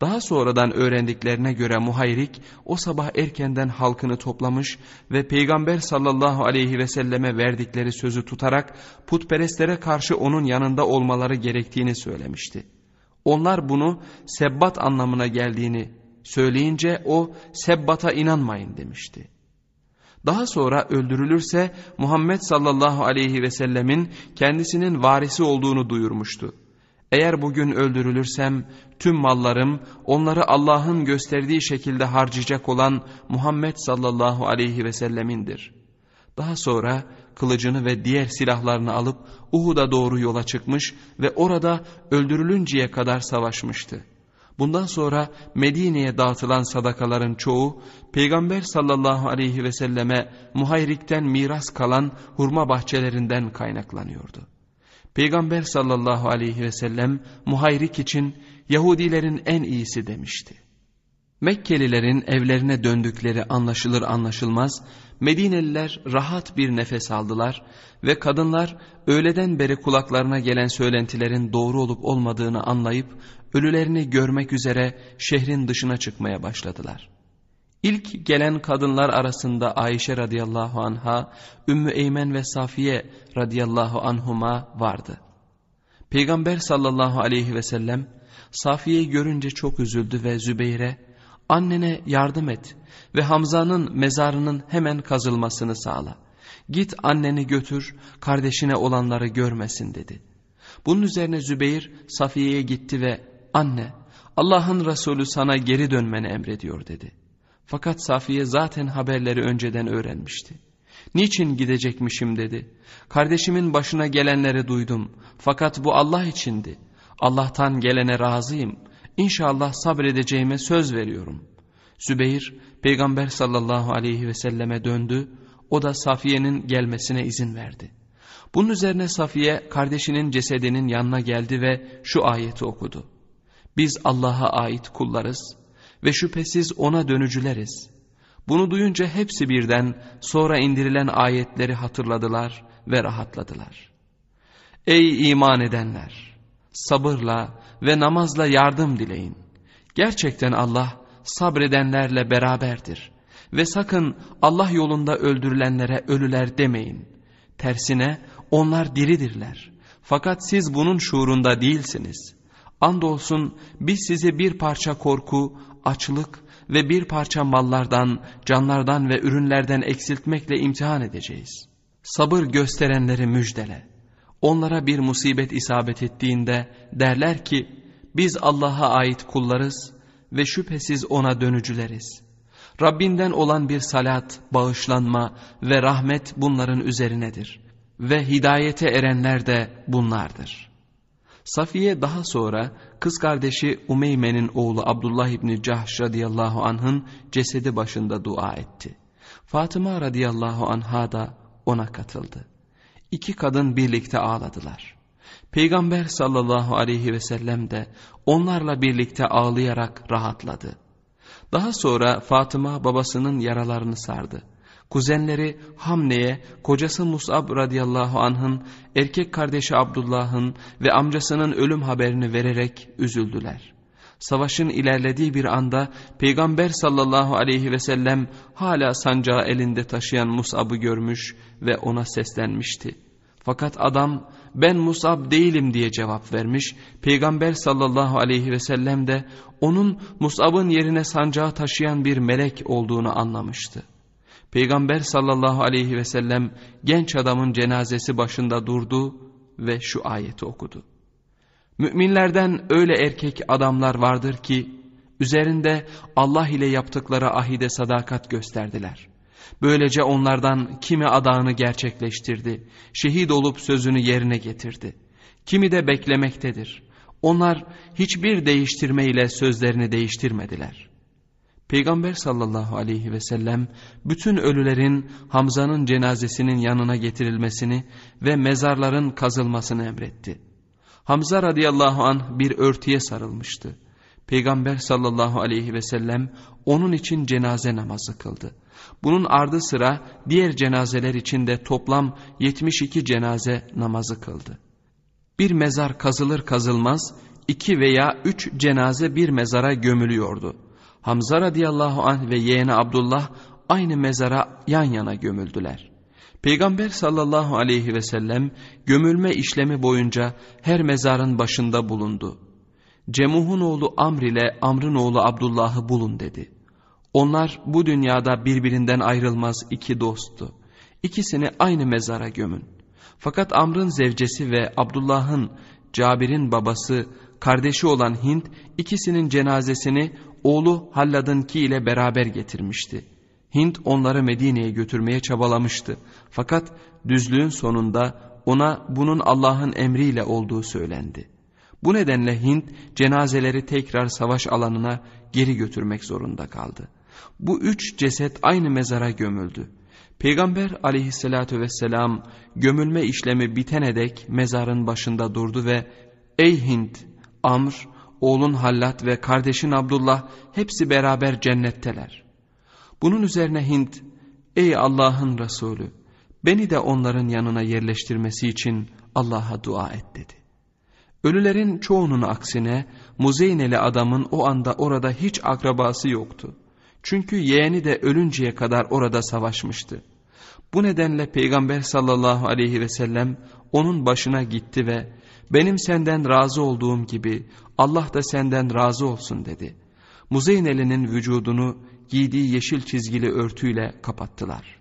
Daha sonradan öğrendiklerine göre Muhayrik o sabah erkenden halkını toplamış ve Peygamber sallallahu aleyhi ve selleme verdikleri sözü tutarak putperestlere karşı onun yanında olmaları gerektiğini söylemişti. Onlar bunu sebbat anlamına geldiğini söyleyince o sebbata inanmayın demişti. Daha sonra öldürülürse Muhammed sallallahu aleyhi ve sellemin kendisinin varisi olduğunu duyurmuştu. Eğer bugün öldürülürsem tüm mallarım onları Allah'ın gösterdiği şekilde harcayacak olan Muhammed sallallahu aleyhi ve sellemindir. Daha sonra kılıcını ve diğer silahlarını alıp Uhud'a doğru yola çıkmış ve orada öldürülünceye kadar savaşmıştı. Bundan sonra Medine'ye dağıtılan sadakaların çoğu Peygamber sallallahu aleyhi ve selleme muhayrikten miras kalan hurma bahçelerinden kaynaklanıyordu. Peygamber sallallahu aleyhi ve sellem muhayrik için Yahudilerin en iyisi demişti. Mekkelilerin evlerine döndükleri anlaşılır anlaşılmaz Medineliler rahat bir nefes aldılar ve kadınlar öğleden beri kulaklarına gelen söylentilerin doğru olup olmadığını anlayıp ölülerini görmek üzere şehrin dışına çıkmaya başladılar. İlk gelen kadınlar arasında Ayşe radıyallahu anha, Ümmü Eymen ve Safiye radıyallahu anhuma vardı. Peygamber sallallahu aleyhi ve sellem Safiye'yi görünce çok üzüldü ve Zübeyre annene yardım et ve Hamza'nın mezarının hemen kazılmasını sağla. Git anneni götür kardeşine olanları görmesin dedi. Bunun üzerine Zübeyir Safiye'ye gitti ve anne Allah'ın Resulü sana geri dönmeni emrediyor dedi. Fakat Safiye zaten haberleri önceden öğrenmişti. Niçin gidecekmişim dedi. Kardeşimin başına gelenleri duydum. Fakat bu Allah içindi. Allah'tan gelene razıyım. İnşallah sabredeceğime söz veriyorum. Zübeyir peygamber sallallahu aleyhi ve selleme döndü. O da Safiye'nin gelmesine izin verdi. Bunun üzerine Safiye kardeşinin cesedinin yanına geldi ve şu ayeti okudu. Biz Allah'a ait kullarız ve şüphesiz ona dönücüleriz. Bunu duyunca hepsi birden sonra indirilen ayetleri hatırladılar ve rahatladılar. Ey iman edenler! Sabırla ve namazla yardım dileyin. Gerçekten Allah sabredenlerle beraberdir. Ve sakın Allah yolunda öldürülenlere ölüler demeyin. Tersine onlar diridirler. Fakat siz bunun şuurunda değilsiniz. Andolsun biz sizi bir parça korku, açlık ve bir parça mallardan, canlardan ve ürünlerden eksiltmekle imtihan edeceğiz. Sabır gösterenleri müjdele. Onlara bir musibet isabet ettiğinde derler ki, biz Allah'a ait kullarız ve şüphesiz ona dönücüleriz. Rabbinden olan bir salat, bağışlanma ve rahmet bunların üzerinedir. ve hidayete erenler de bunlardır. Safiye daha sonra kız kardeşi Umeyme'nin oğlu Abdullah İbni Cahş radıyallahu anh'ın cesedi başında dua etti. Fatıma radıyallahu anha da ona katıldı. İki kadın birlikte ağladılar. Peygamber sallallahu aleyhi ve sellem de onlarla birlikte ağlayarak rahatladı. Daha sonra Fatıma babasının yaralarını sardı. Kuzenleri Hamne'ye kocası Mus'ab radıyallahu anh'ın erkek kardeşi Abdullah'ın ve amcasının ölüm haberini vererek üzüldüler. Savaşın ilerlediği bir anda Peygamber sallallahu aleyhi ve sellem hala sancağı elinde taşıyan Mus'ab'ı görmüş ve ona seslenmişti. Fakat adam ben Musab değilim diye cevap vermiş. Peygamber sallallahu aleyhi ve sellem de onun Musab'ın yerine sancağı taşıyan bir melek olduğunu anlamıştı. Peygamber sallallahu aleyhi ve sellem genç adamın cenazesi başında durdu ve şu ayeti okudu. Müminlerden öyle erkek adamlar vardır ki üzerinde Allah ile yaptıkları ahide sadakat gösterdiler. Böylece onlardan kimi adağını gerçekleştirdi, şehit olup sözünü yerine getirdi. Kimi de beklemektedir. Onlar hiçbir değiştirmeyle sözlerini değiştirmediler. Peygamber sallallahu aleyhi ve sellem bütün ölülerin Hamza'nın cenazesinin yanına getirilmesini ve mezarların kazılmasını emretti. Hamza radıyallahu anh bir örtüye sarılmıştı. Peygamber sallallahu aleyhi ve sellem onun için cenaze namazı kıldı. Bunun ardı sıra diğer cenazeler için de toplam 72 cenaze namazı kıldı. Bir mezar kazılır kazılmaz iki veya üç cenaze bir mezara gömülüyordu. Hamza radıyallahu anh ve yeğeni Abdullah aynı mezara yan yana gömüldüler. Peygamber sallallahu aleyhi ve sellem gömülme işlemi boyunca her mezarın başında bulundu. Cemuh'un oğlu Amr ile Amr'ın oğlu Abdullah'ı bulun dedi. Onlar bu dünyada birbirinden ayrılmaz iki dosttu. İkisini aynı mezara gömün. Fakat Amr'ın zevcesi ve Abdullah'ın, Cabir'in babası, kardeşi olan Hint ikisinin cenazesini oğlu Hallad'ınki ile beraber getirmişti. Hint onları Medine'ye götürmeye çabalamıştı. Fakat düzlüğün sonunda ona bunun Allah'ın emriyle olduğu söylendi. Bu nedenle Hint cenazeleri tekrar savaş alanına geri götürmek zorunda kaldı. Bu üç ceset aynı mezara gömüldü. Peygamber aleyhissalatü vesselam gömülme işlemi bitene dek mezarın başında durdu ve ''Ey Hint, Amr, oğlun Hallat ve kardeşin Abdullah hepsi beraber cennetteler.'' Bunun üzerine Hint ''Ey Allah'ın Resulü, beni de onların yanına yerleştirmesi için Allah'a dua et.'' dedi. Ölülerin çoğunun aksine Muzeyneli adamın o anda orada hiç akrabası yoktu. Çünkü yeğeni de ölünceye kadar orada savaşmıştı. Bu nedenle Peygamber sallallahu aleyhi ve sellem onun başına gitti ve benim senden razı olduğum gibi Allah da senden razı olsun dedi. Muzeyneli'nin vücudunu giydiği yeşil çizgili örtüyle kapattılar.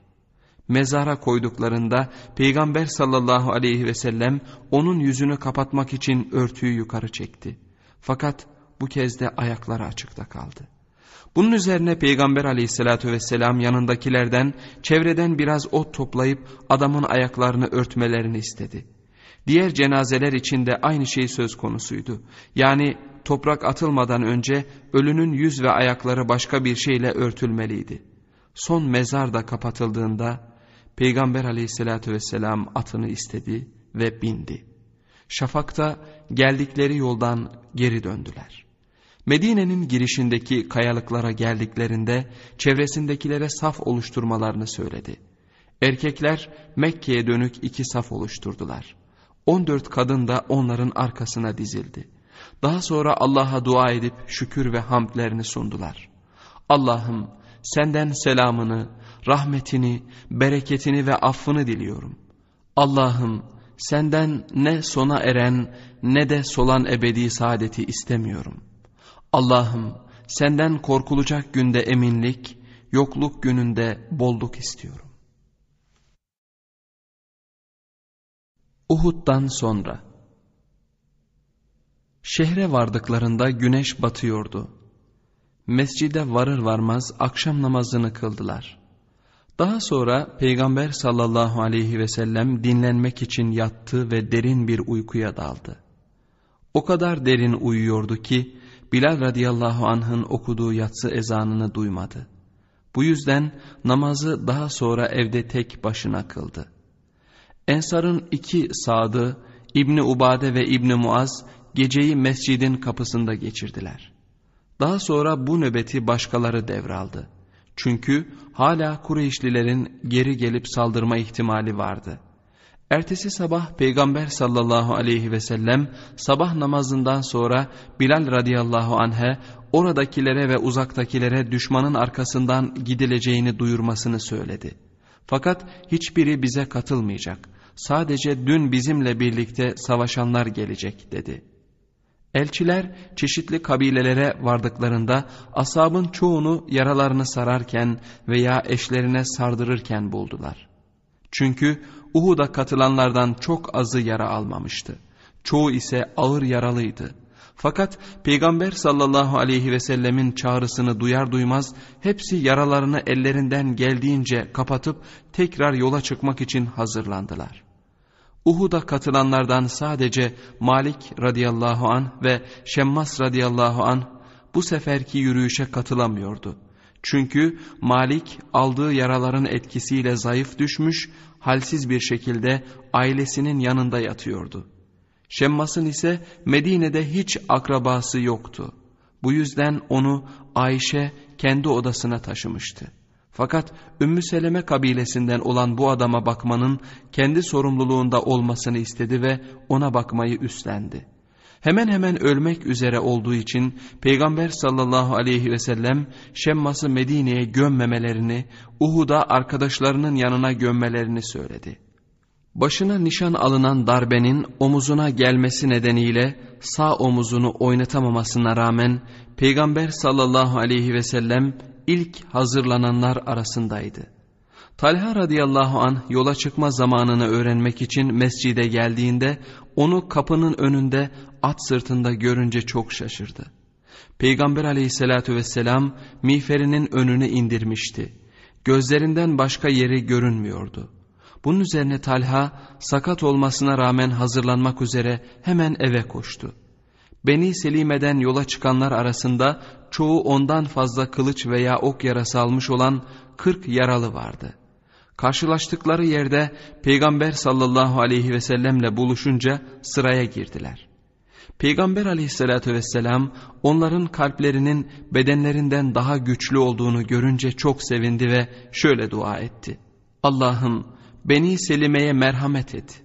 Mezara koyduklarında Peygamber sallallahu aleyhi ve sellem onun yüzünü kapatmak için örtüyü yukarı çekti. Fakat bu kez de ayakları açıkta kaldı. Bunun üzerine Peygamber aleyhissalatü vesselam yanındakilerden çevreden biraz ot toplayıp adamın ayaklarını örtmelerini istedi. Diğer cenazeler için de aynı şey söz konusuydu. Yani toprak atılmadan önce ölünün yüz ve ayakları başka bir şeyle örtülmeliydi. Son mezar da kapatıldığında Peygamber aleyhissalatü vesselam atını istedi ve bindi. Şafakta geldikleri yoldan geri döndüler. Medine'nin girişindeki kayalıklara geldiklerinde çevresindekilere saf oluşturmalarını söyledi. Erkekler Mekke'ye dönük iki saf oluşturdular. 14 kadın da onların arkasına dizildi. Daha sonra Allah'a dua edip şükür ve hamdlerini sundular. Allah'ım senden selamını, rahmetini, bereketini ve affını diliyorum. Allah'ım senden ne sona eren ne de solan ebedi saadeti istemiyorum. Allah'ım senden korkulacak günde eminlik, yokluk gününde bolluk istiyorum. Uhud'dan sonra Şehre vardıklarında güneş batıyordu. Mescide varır varmaz akşam namazını kıldılar. Daha sonra Peygamber sallallahu aleyhi ve sellem dinlenmek için yattı ve derin bir uykuya daldı. O kadar derin uyuyordu ki Bilal radıyallahu anh'ın okuduğu yatsı ezanını duymadı. Bu yüzden namazı daha sonra evde tek başına kıldı. Ensar'ın iki sadı İbni Ubade ve İbni Muaz geceyi mescidin kapısında geçirdiler. Daha sonra bu nöbeti başkaları devraldı. Çünkü hala Kureyşlilerin geri gelip saldırma ihtimali vardı. Ertesi sabah Peygamber sallallahu aleyhi ve sellem sabah namazından sonra Bilal radıyallahu anh'e oradakilere ve uzaktakilere düşmanın arkasından gidileceğini duyurmasını söyledi. Fakat hiçbiri bize katılmayacak. Sadece dün bizimle birlikte savaşanlar gelecek dedi. Elçiler çeşitli kabilelere vardıklarında asabın çoğunu yaralarını sararken veya eşlerine sardırırken buldular. Çünkü Uhud'a katılanlardan çok azı yara almamıştı. Çoğu ise ağır yaralıydı. Fakat Peygamber sallallahu aleyhi ve sellemin çağrısını duyar duymaz hepsi yaralarını ellerinden geldiğince kapatıp tekrar yola çıkmak için hazırlandılar. Uhud'a katılanlardan sadece Malik radıyallahu an ve Şemmas radıyallahu an bu seferki yürüyüşe katılamıyordu. Çünkü Malik aldığı yaraların etkisiyle zayıf düşmüş, halsiz bir şekilde ailesinin yanında yatıyordu. Şemmas'ın ise Medine'de hiç akrabası yoktu. Bu yüzden onu Ayşe kendi odasına taşımıştı. Fakat Ümmü Seleme kabilesinden olan bu adama bakmanın kendi sorumluluğunda olmasını istedi ve ona bakmayı üstlendi. Hemen hemen ölmek üzere olduğu için Peygamber sallallahu aleyhi ve sellem Şemmas'ı Medine'ye gömmemelerini, Uhud'a arkadaşlarının yanına gömmelerini söyledi. Başına nişan alınan darbenin omuzuna gelmesi nedeniyle sağ omuzunu oynatamamasına rağmen Peygamber sallallahu aleyhi ve sellem ilk hazırlananlar arasındaydı. Talha radıyallahu an yola çıkma zamanını öğrenmek için mescide geldiğinde onu kapının önünde at sırtında görünce çok şaşırdı. Peygamber aleyhissalatü vesselam miğferinin önünü indirmişti. Gözlerinden başka yeri görünmüyordu. Bunun üzerine Talha sakat olmasına rağmen hazırlanmak üzere hemen eve koştu. Beni Selime'den yola çıkanlar arasında çoğu ondan fazla kılıç veya ok yarası almış olan kırk yaralı vardı. Karşılaştıkları yerde Peygamber sallallahu aleyhi ve sellemle buluşunca sıraya girdiler. Peygamber aleyhissalatü vesselam onların kalplerinin bedenlerinden daha güçlü olduğunu görünce çok sevindi ve şöyle dua etti. Allah'ım Beni Selime'ye merhamet et.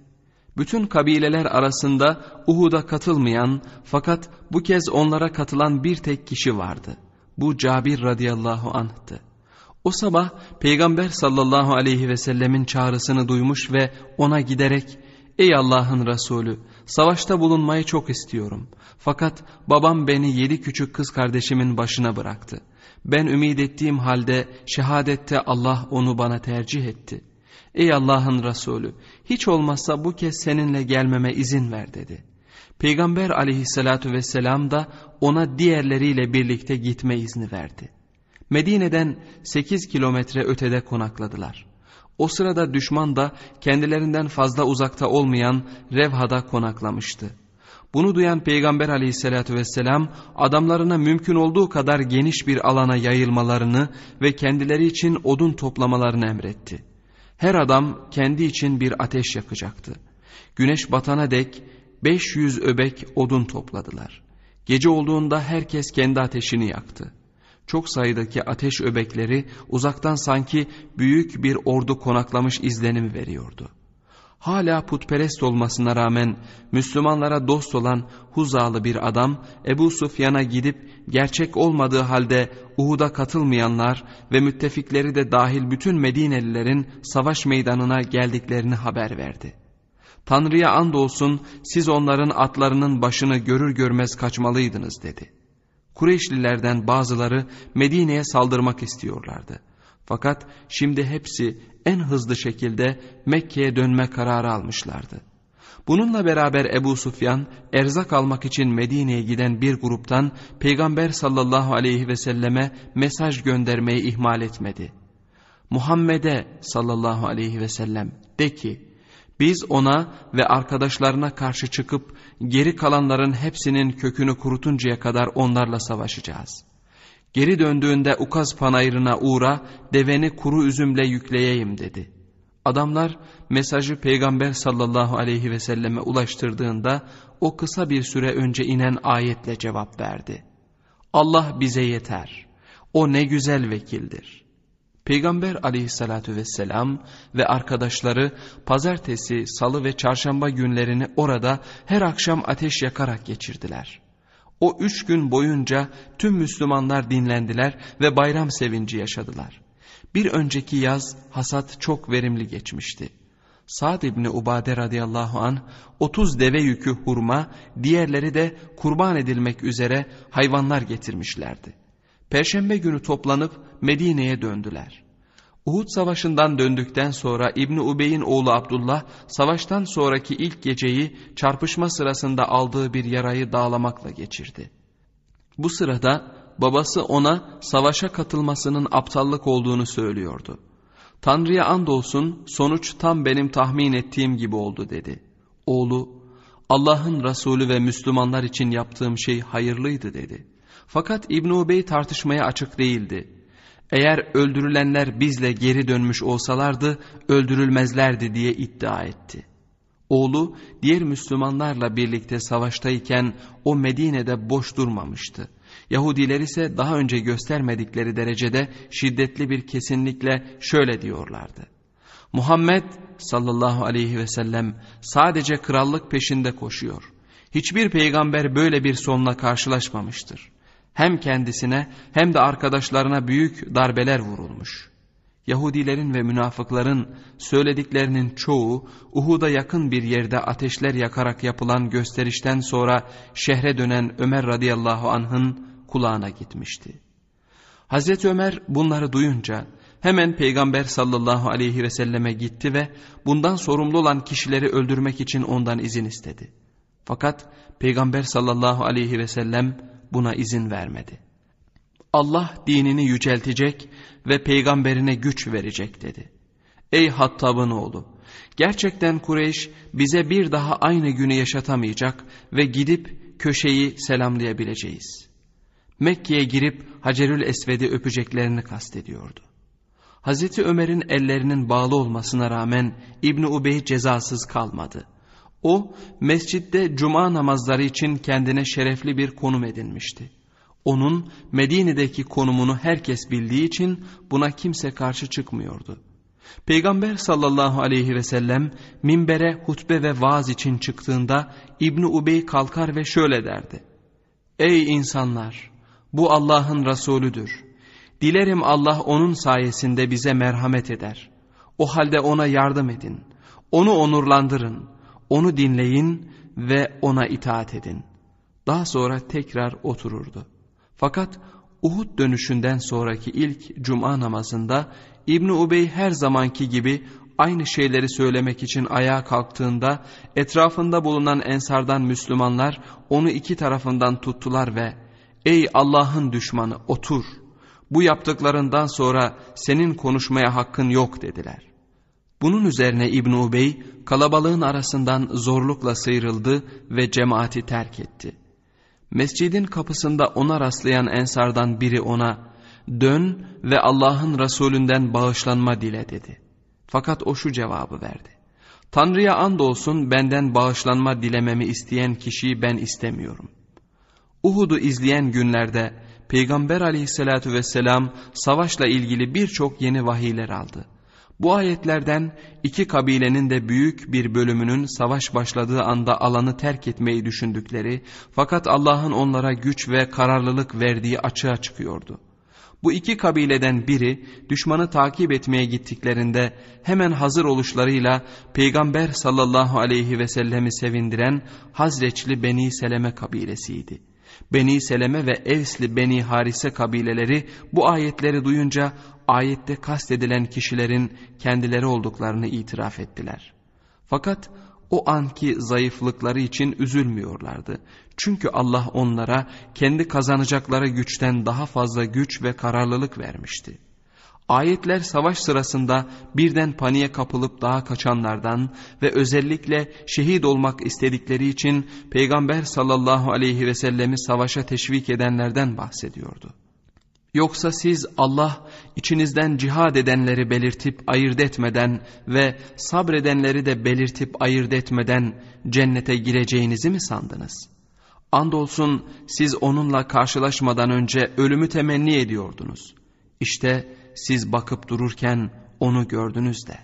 Bütün kabileler arasında Uhud'a katılmayan fakat bu kez onlara katılan bir tek kişi vardı. Bu Cabir radıyallahu anh'tı. O sabah Peygamber sallallahu aleyhi ve sellemin çağrısını duymuş ve ona giderek ''Ey Allah'ın Resulü savaşta bulunmayı çok istiyorum. Fakat babam beni yedi küçük kız kardeşimin başına bıraktı. Ben ümit ettiğim halde şehadette Allah onu bana tercih etti.'' Ey Allah'ın Resulü hiç olmazsa bu kez seninle gelmeme izin ver dedi. Peygamber aleyhissalatü vesselam da ona diğerleriyle birlikte gitme izni verdi. Medine'den 8 kilometre ötede konakladılar. O sırada düşman da kendilerinden fazla uzakta olmayan Revha'da konaklamıştı. Bunu duyan Peygamber aleyhissalatü vesselam adamlarına mümkün olduğu kadar geniş bir alana yayılmalarını ve kendileri için odun toplamalarını emretti. Her adam kendi için bir ateş yakacaktı. Güneş batana dek 500 öbek odun topladılar. Gece olduğunda herkes kendi ateşini yaktı. Çok sayıdaki ateş öbekleri uzaktan sanki büyük bir ordu konaklamış izlenimi veriyordu. Hala putperest olmasına rağmen Müslümanlara dost olan Huzalı bir adam Ebu Sufyan'a gidip gerçek olmadığı halde Uhud'a katılmayanlar ve müttefikleri de dahil bütün Medinelilerin savaş meydanına geldiklerini haber verdi. Tanrı'ya andolsun siz onların atlarının başını görür görmez kaçmalıydınız dedi. Kureyşlilerden bazıları Medine'ye saldırmak istiyorlardı. Fakat şimdi hepsi en hızlı şekilde Mekke'ye dönme kararı almışlardı. Bununla beraber Ebu Sufyan erzak almak için Medine'ye giden bir gruptan Peygamber sallallahu aleyhi ve selleme mesaj göndermeyi ihmal etmedi. Muhammed'e sallallahu aleyhi ve sellem de ki biz ona ve arkadaşlarına karşı çıkıp geri kalanların hepsinin kökünü kurutuncaya kadar onlarla savaşacağız. Geri döndüğünde Ukaz panayırına uğra deveni kuru üzümle yükleyeyim dedi. Adamlar mesajı peygamber sallallahu aleyhi ve selleme ulaştırdığında o kısa bir süre önce inen ayetle cevap verdi. Allah bize yeter. O ne güzel vekildir. Peygamber aleyhissalatü vesselam ve arkadaşları pazartesi, salı ve çarşamba günlerini orada her akşam ateş yakarak geçirdiler. O üç gün boyunca tüm Müslümanlar dinlendiler ve bayram sevinci yaşadılar. Bir önceki yaz hasat çok verimli geçmişti. Sa'd İbni Ubade radıyallahu an 30 deve yükü hurma, diğerleri de kurban edilmek üzere hayvanlar getirmişlerdi. Perşembe günü toplanıp Medine'ye döndüler. Uhud savaşından döndükten sonra İbni Ubey'in oğlu Abdullah savaştan sonraki ilk geceyi çarpışma sırasında aldığı bir yarayı dağlamakla geçirdi. Bu sırada babası ona savaşa katılmasının aptallık olduğunu söylüyordu. Tanrı'ya andolsun sonuç tam benim tahmin ettiğim gibi oldu dedi. Oğlu Allah'ın Resulü ve Müslümanlar için yaptığım şey hayırlıydı dedi. Fakat İbn Ubey tartışmaya açık değildi. Eğer öldürülenler bizle geri dönmüş olsalardı öldürülmezlerdi diye iddia etti. Oğlu diğer Müslümanlarla birlikte savaştayken o Medine'de boş durmamıştı. Yahudiler ise daha önce göstermedikleri derecede şiddetli bir kesinlikle şöyle diyorlardı. Muhammed sallallahu aleyhi ve sellem sadece krallık peşinde koşuyor. Hiçbir peygamber böyle bir sonla karşılaşmamıştır. Hem kendisine hem de arkadaşlarına büyük darbeler vurulmuş. Yahudilerin ve münafıkların söylediklerinin çoğu Uhud'a yakın bir yerde ateşler yakarak yapılan gösterişten sonra şehre dönen Ömer radıyallahu anh'ın kulağına gitmişti. Hazreti Ömer bunları duyunca hemen Peygamber sallallahu aleyhi ve selleme gitti ve bundan sorumlu olan kişileri öldürmek için ondan izin istedi. Fakat Peygamber sallallahu aleyhi ve sellem buna izin vermedi. Allah dinini yüceltecek ve peygamberine güç verecek dedi. Ey Hattab'ın oğlu! Gerçekten Kureyş bize bir daha aynı günü yaşatamayacak ve gidip köşeyi selamlayabileceğiz. Mekke'ye girip Hacerül Esved'i öpeceklerini kastediyordu. Hazreti Ömer'in ellerinin bağlı olmasına rağmen İbni Ubey cezasız kalmadı. O mescitte cuma namazları için kendine şerefli bir konum edinmişti. Onun Medine'deki konumunu herkes bildiği için buna kimse karşı çıkmıyordu. Peygamber sallallahu aleyhi ve sellem minbere hutbe ve vaaz için çıktığında İbni Ubey kalkar ve şöyle derdi. Ey insanlar! Bu Allah'ın Resulüdür. Dilerim Allah onun sayesinde bize merhamet eder. O halde ona yardım edin. Onu onurlandırın. Onu dinleyin ve ona itaat edin. Daha sonra tekrar otururdu. Fakat Uhud dönüşünden sonraki ilk cuma namazında İbn Ubey her zamanki gibi aynı şeyleri söylemek için ayağa kalktığında etrafında bulunan ensardan Müslümanlar onu iki tarafından tuttular ve ''Ey Allah'ın düşmanı otur, bu yaptıklarından sonra senin konuşmaya hakkın yok.'' dediler. Bunun üzerine İbn Ubey kalabalığın arasından zorlukla sıyrıldı ve cemaati terk etti. Mescidin kapısında ona rastlayan ensardan biri ona dön ve Allah'ın Resulünden bağışlanma dile dedi. Fakat o şu cevabı verdi. Tanrı'ya andolsun benden bağışlanma dilememi isteyen kişiyi ben istemiyorum. Uhud'u izleyen günlerde Peygamber aleyhissalatü vesselam savaşla ilgili birçok yeni vahiyler aldı. Bu ayetlerden iki kabilenin de büyük bir bölümünün savaş başladığı anda alanı terk etmeyi düşündükleri fakat Allah'ın onlara güç ve kararlılık verdiği açığa çıkıyordu. Bu iki kabileden biri düşmanı takip etmeye gittiklerinde hemen hazır oluşlarıyla Peygamber sallallahu aleyhi ve sellemi sevindiren Hazreçli Beni Seleme kabilesiydi. Beni Seleme ve Evsli Beni Harise kabileleri bu ayetleri duyunca ayette kastedilen kişilerin kendileri olduklarını itiraf ettiler. Fakat o anki zayıflıkları için üzülmüyorlardı. Çünkü Allah onlara kendi kazanacakları güçten daha fazla güç ve kararlılık vermişti. Ayetler savaş sırasında birden paniğe kapılıp daha kaçanlardan ve özellikle şehit olmak istedikleri için Peygamber sallallahu aleyhi ve sellemi savaşa teşvik edenlerden bahsediyordu. Yoksa siz Allah içinizden cihad edenleri belirtip ayırt etmeden ve sabredenleri de belirtip ayırt etmeden cennete gireceğinizi mi sandınız? Andolsun siz onunla karşılaşmadan önce ölümü temenni ediyordunuz. İşte siz bakıp dururken onu gördünüz de.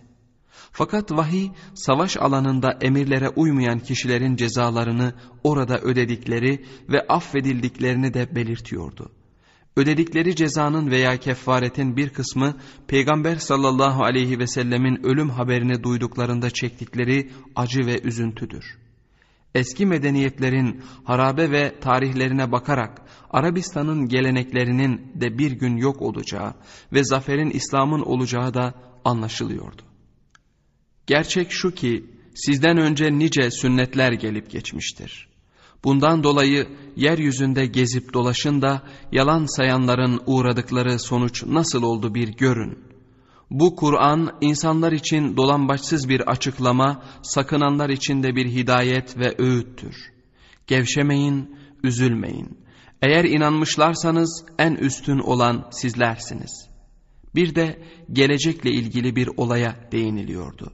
Fakat vahiy savaş alanında emirlere uymayan kişilerin cezalarını orada ödedikleri ve affedildiklerini de belirtiyordu. Ödedikleri cezanın veya kefaretin bir kısmı Peygamber sallallahu aleyhi ve sellemin ölüm haberini duyduklarında çektikleri acı ve üzüntüdür. Eski medeniyetlerin harabe ve tarihlerine bakarak Arabistan'ın geleneklerinin de bir gün yok olacağı ve zaferin İslam'ın olacağı da anlaşılıyordu. Gerçek şu ki sizden önce nice sünnetler gelip geçmiştir. Bundan dolayı yeryüzünde gezip dolaşın da yalan sayanların uğradıkları sonuç nasıl oldu bir görün. Bu Kur'an insanlar için dolambaçsız bir açıklama, sakınanlar için de bir hidayet ve öğüttür. Gevşemeyin, üzülmeyin. Eğer inanmışlarsanız en üstün olan sizlersiniz. Bir de gelecekle ilgili bir olaya değiniliyordu.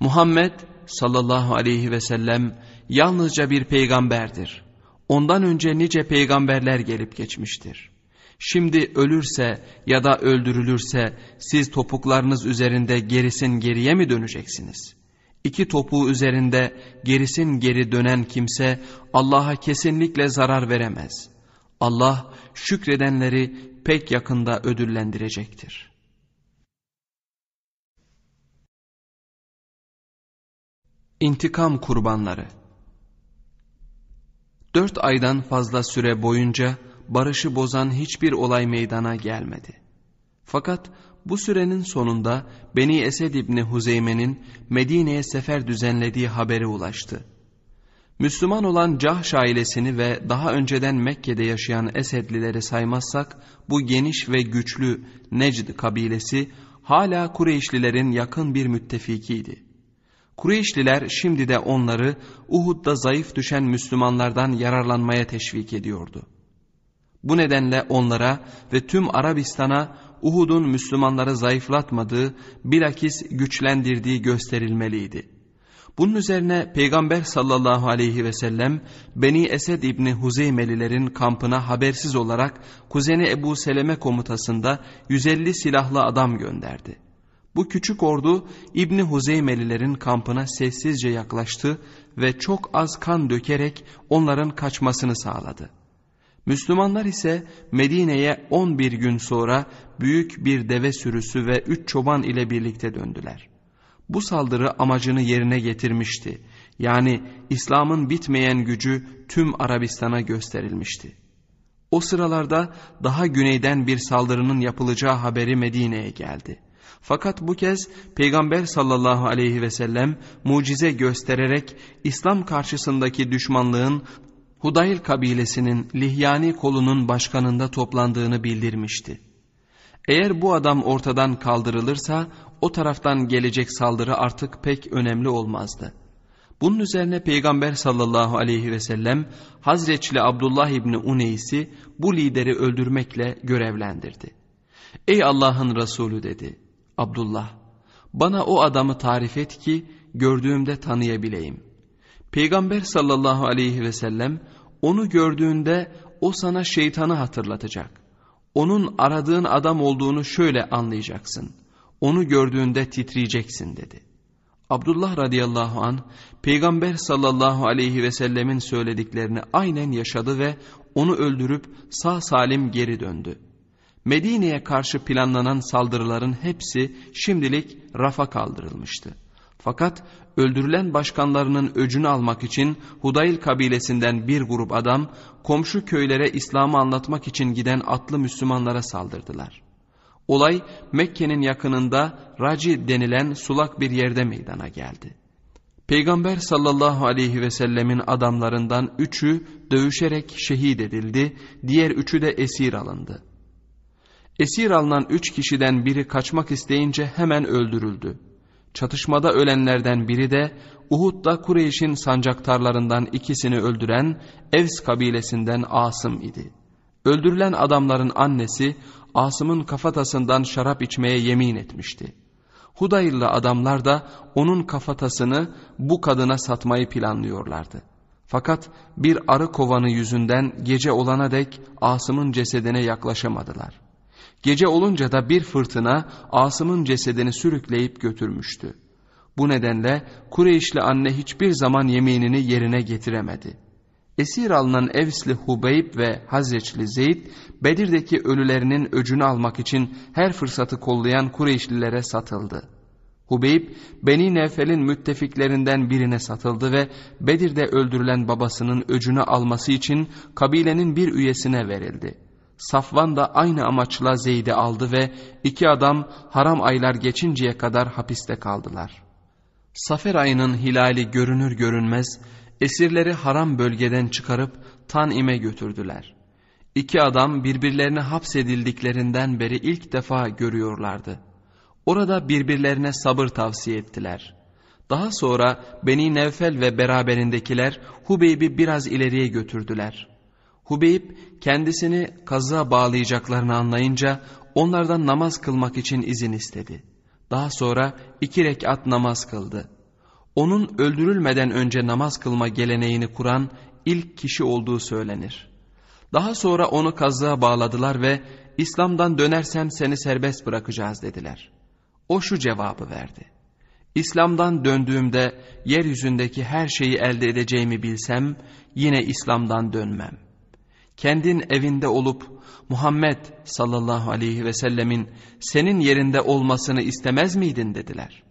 Muhammed sallallahu aleyhi ve sellem yalnızca bir peygamberdir. Ondan önce nice peygamberler gelip geçmiştir. Şimdi ölürse ya da öldürülürse siz topuklarınız üzerinde gerisin geriye mi döneceksiniz? İki topuğu üzerinde gerisin geri dönen kimse Allah'a kesinlikle zarar veremez. Allah şükredenleri pek yakında ödüllendirecektir. İntikam kurbanları Dört aydan fazla süre boyunca barışı bozan hiçbir olay meydana gelmedi. Fakat bu sürenin sonunda Beni Esed İbni Huzeyme'nin Medine'ye sefer düzenlediği haberi ulaştı. Müslüman olan Cahş ailesini ve daha önceden Mekke'de yaşayan Esedlileri saymazsak bu geniş ve güçlü Necd kabilesi hala Kureyşlilerin yakın bir müttefikiydi. Kureyşliler şimdi de onları Uhud'da zayıf düşen Müslümanlardan yararlanmaya teşvik ediyordu. Bu nedenle onlara ve tüm Arabistan'a Uhud'un Müslümanları zayıflatmadığı, bilakis güçlendirdiği gösterilmeliydi. Bunun üzerine Peygamber sallallahu aleyhi ve sellem Beni Esed İbni Huzeymelilerin kampına habersiz olarak kuzeni Ebu Seleme komutasında 150 silahlı adam gönderdi. Bu küçük ordu İbni Huzeymelilerin kampına sessizce yaklaştı ve çok az kan dökerek onların kaçmasını sağladı. Müslümanlar ise Medine'ye 11 gün sonra büyük bir deve sürüsü ve üç çoban ile birlikte döndüler. Bu saldırı amacını yerine getirmişti. Yani İslam'ın bitmeyen gücü tüm Arabistan'a gösterilmişti. O sıralarda daha güneyden bir saldırının yapılacağı haberi Medine'ye geldi. Fakat bu kez Peygamber sallallahu aleyhi ve sellem mucize göstererek İslam karşısındaki düşmanlığın Hudayl kabilesinin Lihyani kolunun başkanında toplandığını bildirmişti. Eğer bu adam ortadan kaldırılırsa o taraftan gelecek saldırı artık pek önemli olmazdı. Bunun üzerine Peygamber sallallahu aleyhi ve sellem Hazreçli Abdullah İbni Uneys'i bu lideri öldürmekle görevlendirdi. Ey Allah'ın Resulü dedi. Abdullah bana o adamı tarif et ki gördüğümde tanıyabileyim. Peygamber sallallahu aleyhi ve sellem onu gördüğünde o sana şeytanı hatırlatacak. Onun aradığın adam olduğunu şöyle anlayacaksın. Onu gördüğünde titriyeceksin dedi. Abdullah radıyallahu an Peygamber sallallahu aleyhi ve sellemin söylediklerini aynen yaşadı ve onu öldürüp sağ salim geri döndü. Medine'ye karşı planlanan saldırıların hepsi şimdilik rafa kaldırılmıştı. Fakat öldürülen başkanlarının öcünü almak için Hudayl kabilesinden bir grup adam komşu köylere İslam'ı anlatmak için giden atlı Müslümanlara saldırdılar. Olay Mekke'nin yakınında Raci denilen sulak bir yerde meydana geldi. Peygamber sallallahu aleyhi ve sellemin adamlarından üçü dövüşerek şehit edildi, diğer üçü de esir alındı. Esir alınan üç kişiden biri kaçmak isteyince hemen öldürüldü. Çatışmada ölenlerden biri de Uhud'da Kureyş'in sancaktarlarından ikisini öldüren Evs kabilesinden Asım idi. Öldürülen adamların annesi Asım'ın kafatasından şarap içmeye yemin etmişti. Hudayırlı adamlar da onun kafatasını bu kadına satmayı planlıyorlardı. Fakat bir arı kovanı yüzünden gece olana dek Asım'ın cesedine yaklaşamadılar. Gece olunca da bir fırtına Asım'ın cesedini sürükleyip götürmüştü. Bu nedenle Kureyşli anne hiçbir zaman yeminini yerine getiremedi. Esir alınan Evsli Hubeyb ve Hazreçli Zeyd, Bedir'deki ölülerinin öcünü almak için her fırsatı kollayan Kureyşlilere satıldı. Hubeyb, Beni Nevfel'in müttefiklerinden birine satıldı ve Bedir'de öldürülen babasının öcünü alması için kabilenin bir üyesine verildi. Safvan da aynı amaçla Zeyd'i aldı ve iki adam haram aylar geçinceye kadar hapiste kaldılar. Safer ayının hilali görünür görünmez esirleri haram bölgeden çıkarıp Tan'ime götürdüler. İki adam birbirlerine hapsedildiklerinden beri ilk defa görüyorlardı. Orada birbirlerine sabır tavsiye ettiler. Daha sonra Beni Nevfel ve beraberindekiler Hubeyb'i biraz ileriye götürdüler. Hubeyb kendisini kazığa bağlayacaklarını anlayınca onlardan namaz kılmak için izin istedi. Daha sonra iki rekat namaz kıldı. Onun öldürülmeden önce namaz kılma geleneğini kuran ilk kişi olduğu söylenir. Daha sonra onu kazığa bağladılar ve İslam'dan dönersem seni serbest bırakacağız dediler. O şu cevabı verdi. İslam'dan döndüğümde yeryüzündeki her şeyi elde edeceğimi bilsem yine İslam'dan dönmem. Kendin evinde olup Muhammed sallallahu aleyhi ve sellemin senin yerinde olmasını istemez miydin dediler.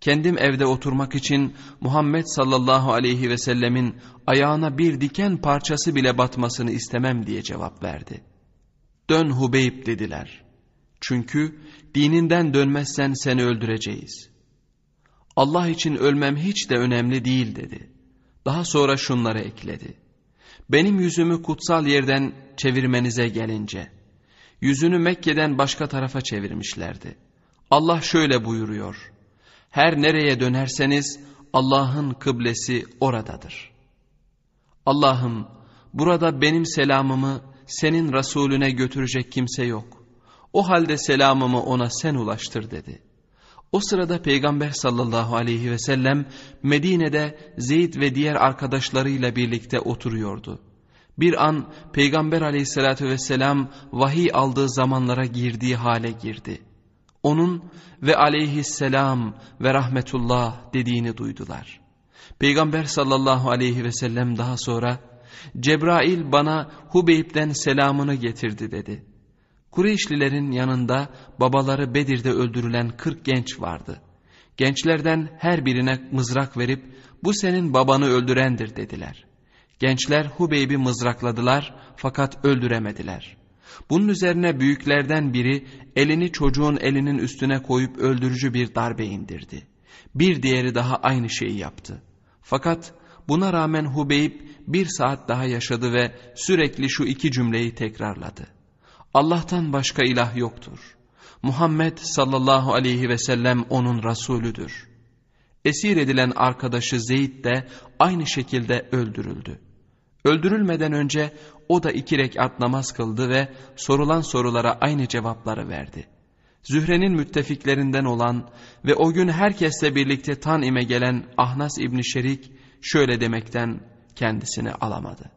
Kendim evde oturmak için Muhammed sallallahu aleyhi ve sellemin ayağına bir diken parçası bile batmasını istemem diye cevap verdi. Dön Hubeyb dediler. Çünkü dininden dönmezsen seni öldüreceğiz. Allah için ölmem hiç de önemli değil dedi. Daha sonra şunları ekledi. Benim yüzümü kutsal yerden çevirmenize gelince, yüzünü Mekke'den başka tarafa çevirmişlerdi. Allah şöyle buyuruyor. Her nereye dönerseniz Allah'ın kıblesi oradadır. Allah'ım burada benim selamımı senin Resulüne götürecek kimse yok. O halde selamımı ona sen ulaştır dedi. O sırada Peygamber sallallahu aleyhi ve sellem Medine'de Zeyd ve diğer arkadaşlarıyla birlikte oturuyordu. Bir an Peygamber aleyhissalatü vesselam vahiy aldığı zamanlara girdiği hale girdi. Onun ve aleyhisselam ve rahmetullah dediğini duydular. Peygamber sallallahu aleyhi ve sellem daha sonra Cebrail bana Hubeyb'den selamını getirdi dedi. Kureyşlilerin yanında babaları Bedir'de öldürülen kırk genç vardı. Gençlerden her birine mızrak verip bu senin babanı öldürendir dediler. Gençler Hubeyb'i mızrakladılar fakat öldüremediler. Bunun üzerine büyüklerden biri elini çocuğun elinin üstüne koyup öldürücü bir darbe indirdi. Bir diğeri daha aynı şeyi yaptı. Fakat buna rağmen Hubeyb bir saat daha yaşadı ve sürekli şu iki cümleyi tekrarladı. Allah'tan başka ilah yoktur. Muhammed sallallahu aleyhi ve sellem onun Resulüdür. Esir edilen arkadaşı Zeyd de aynı şekilde öldürüldü. Öldürülmeden önce o da iki rekat namaz kıldı ve sorulan sorulara aynı cevapları verdi. Zühre'nin müttefiklerinden olan ve o gün herkesle birlikte Tanim'e gelen Ahnas İbni Şerik şöyle demekten kendisini alamadı.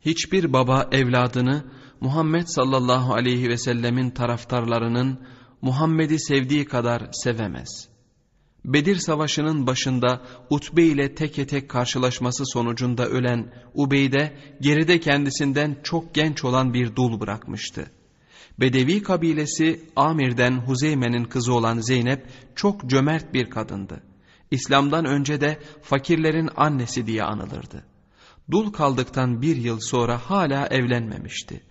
Hiçbir baba evladını Muhammed sallallahu aleyhi ve sellemin taraftarlarının Muhammed'i sevdiği kadar sevemez. Bedir Savaşı'nın başında Utbe ile teke tek karşılaşması sonucunda ölen Ubeyde geride kendisinden çok genç olan bir dul bırakmıştı. Bedevi kabilesi Amir'den Huzeyme'nin kızı olan Zeynep çok cömert bir kadındı. İslam'dan önce de fakirlerin annesi diye anılırdı. Dul kaldıktan bir yıl sonra hala evlenmemişti.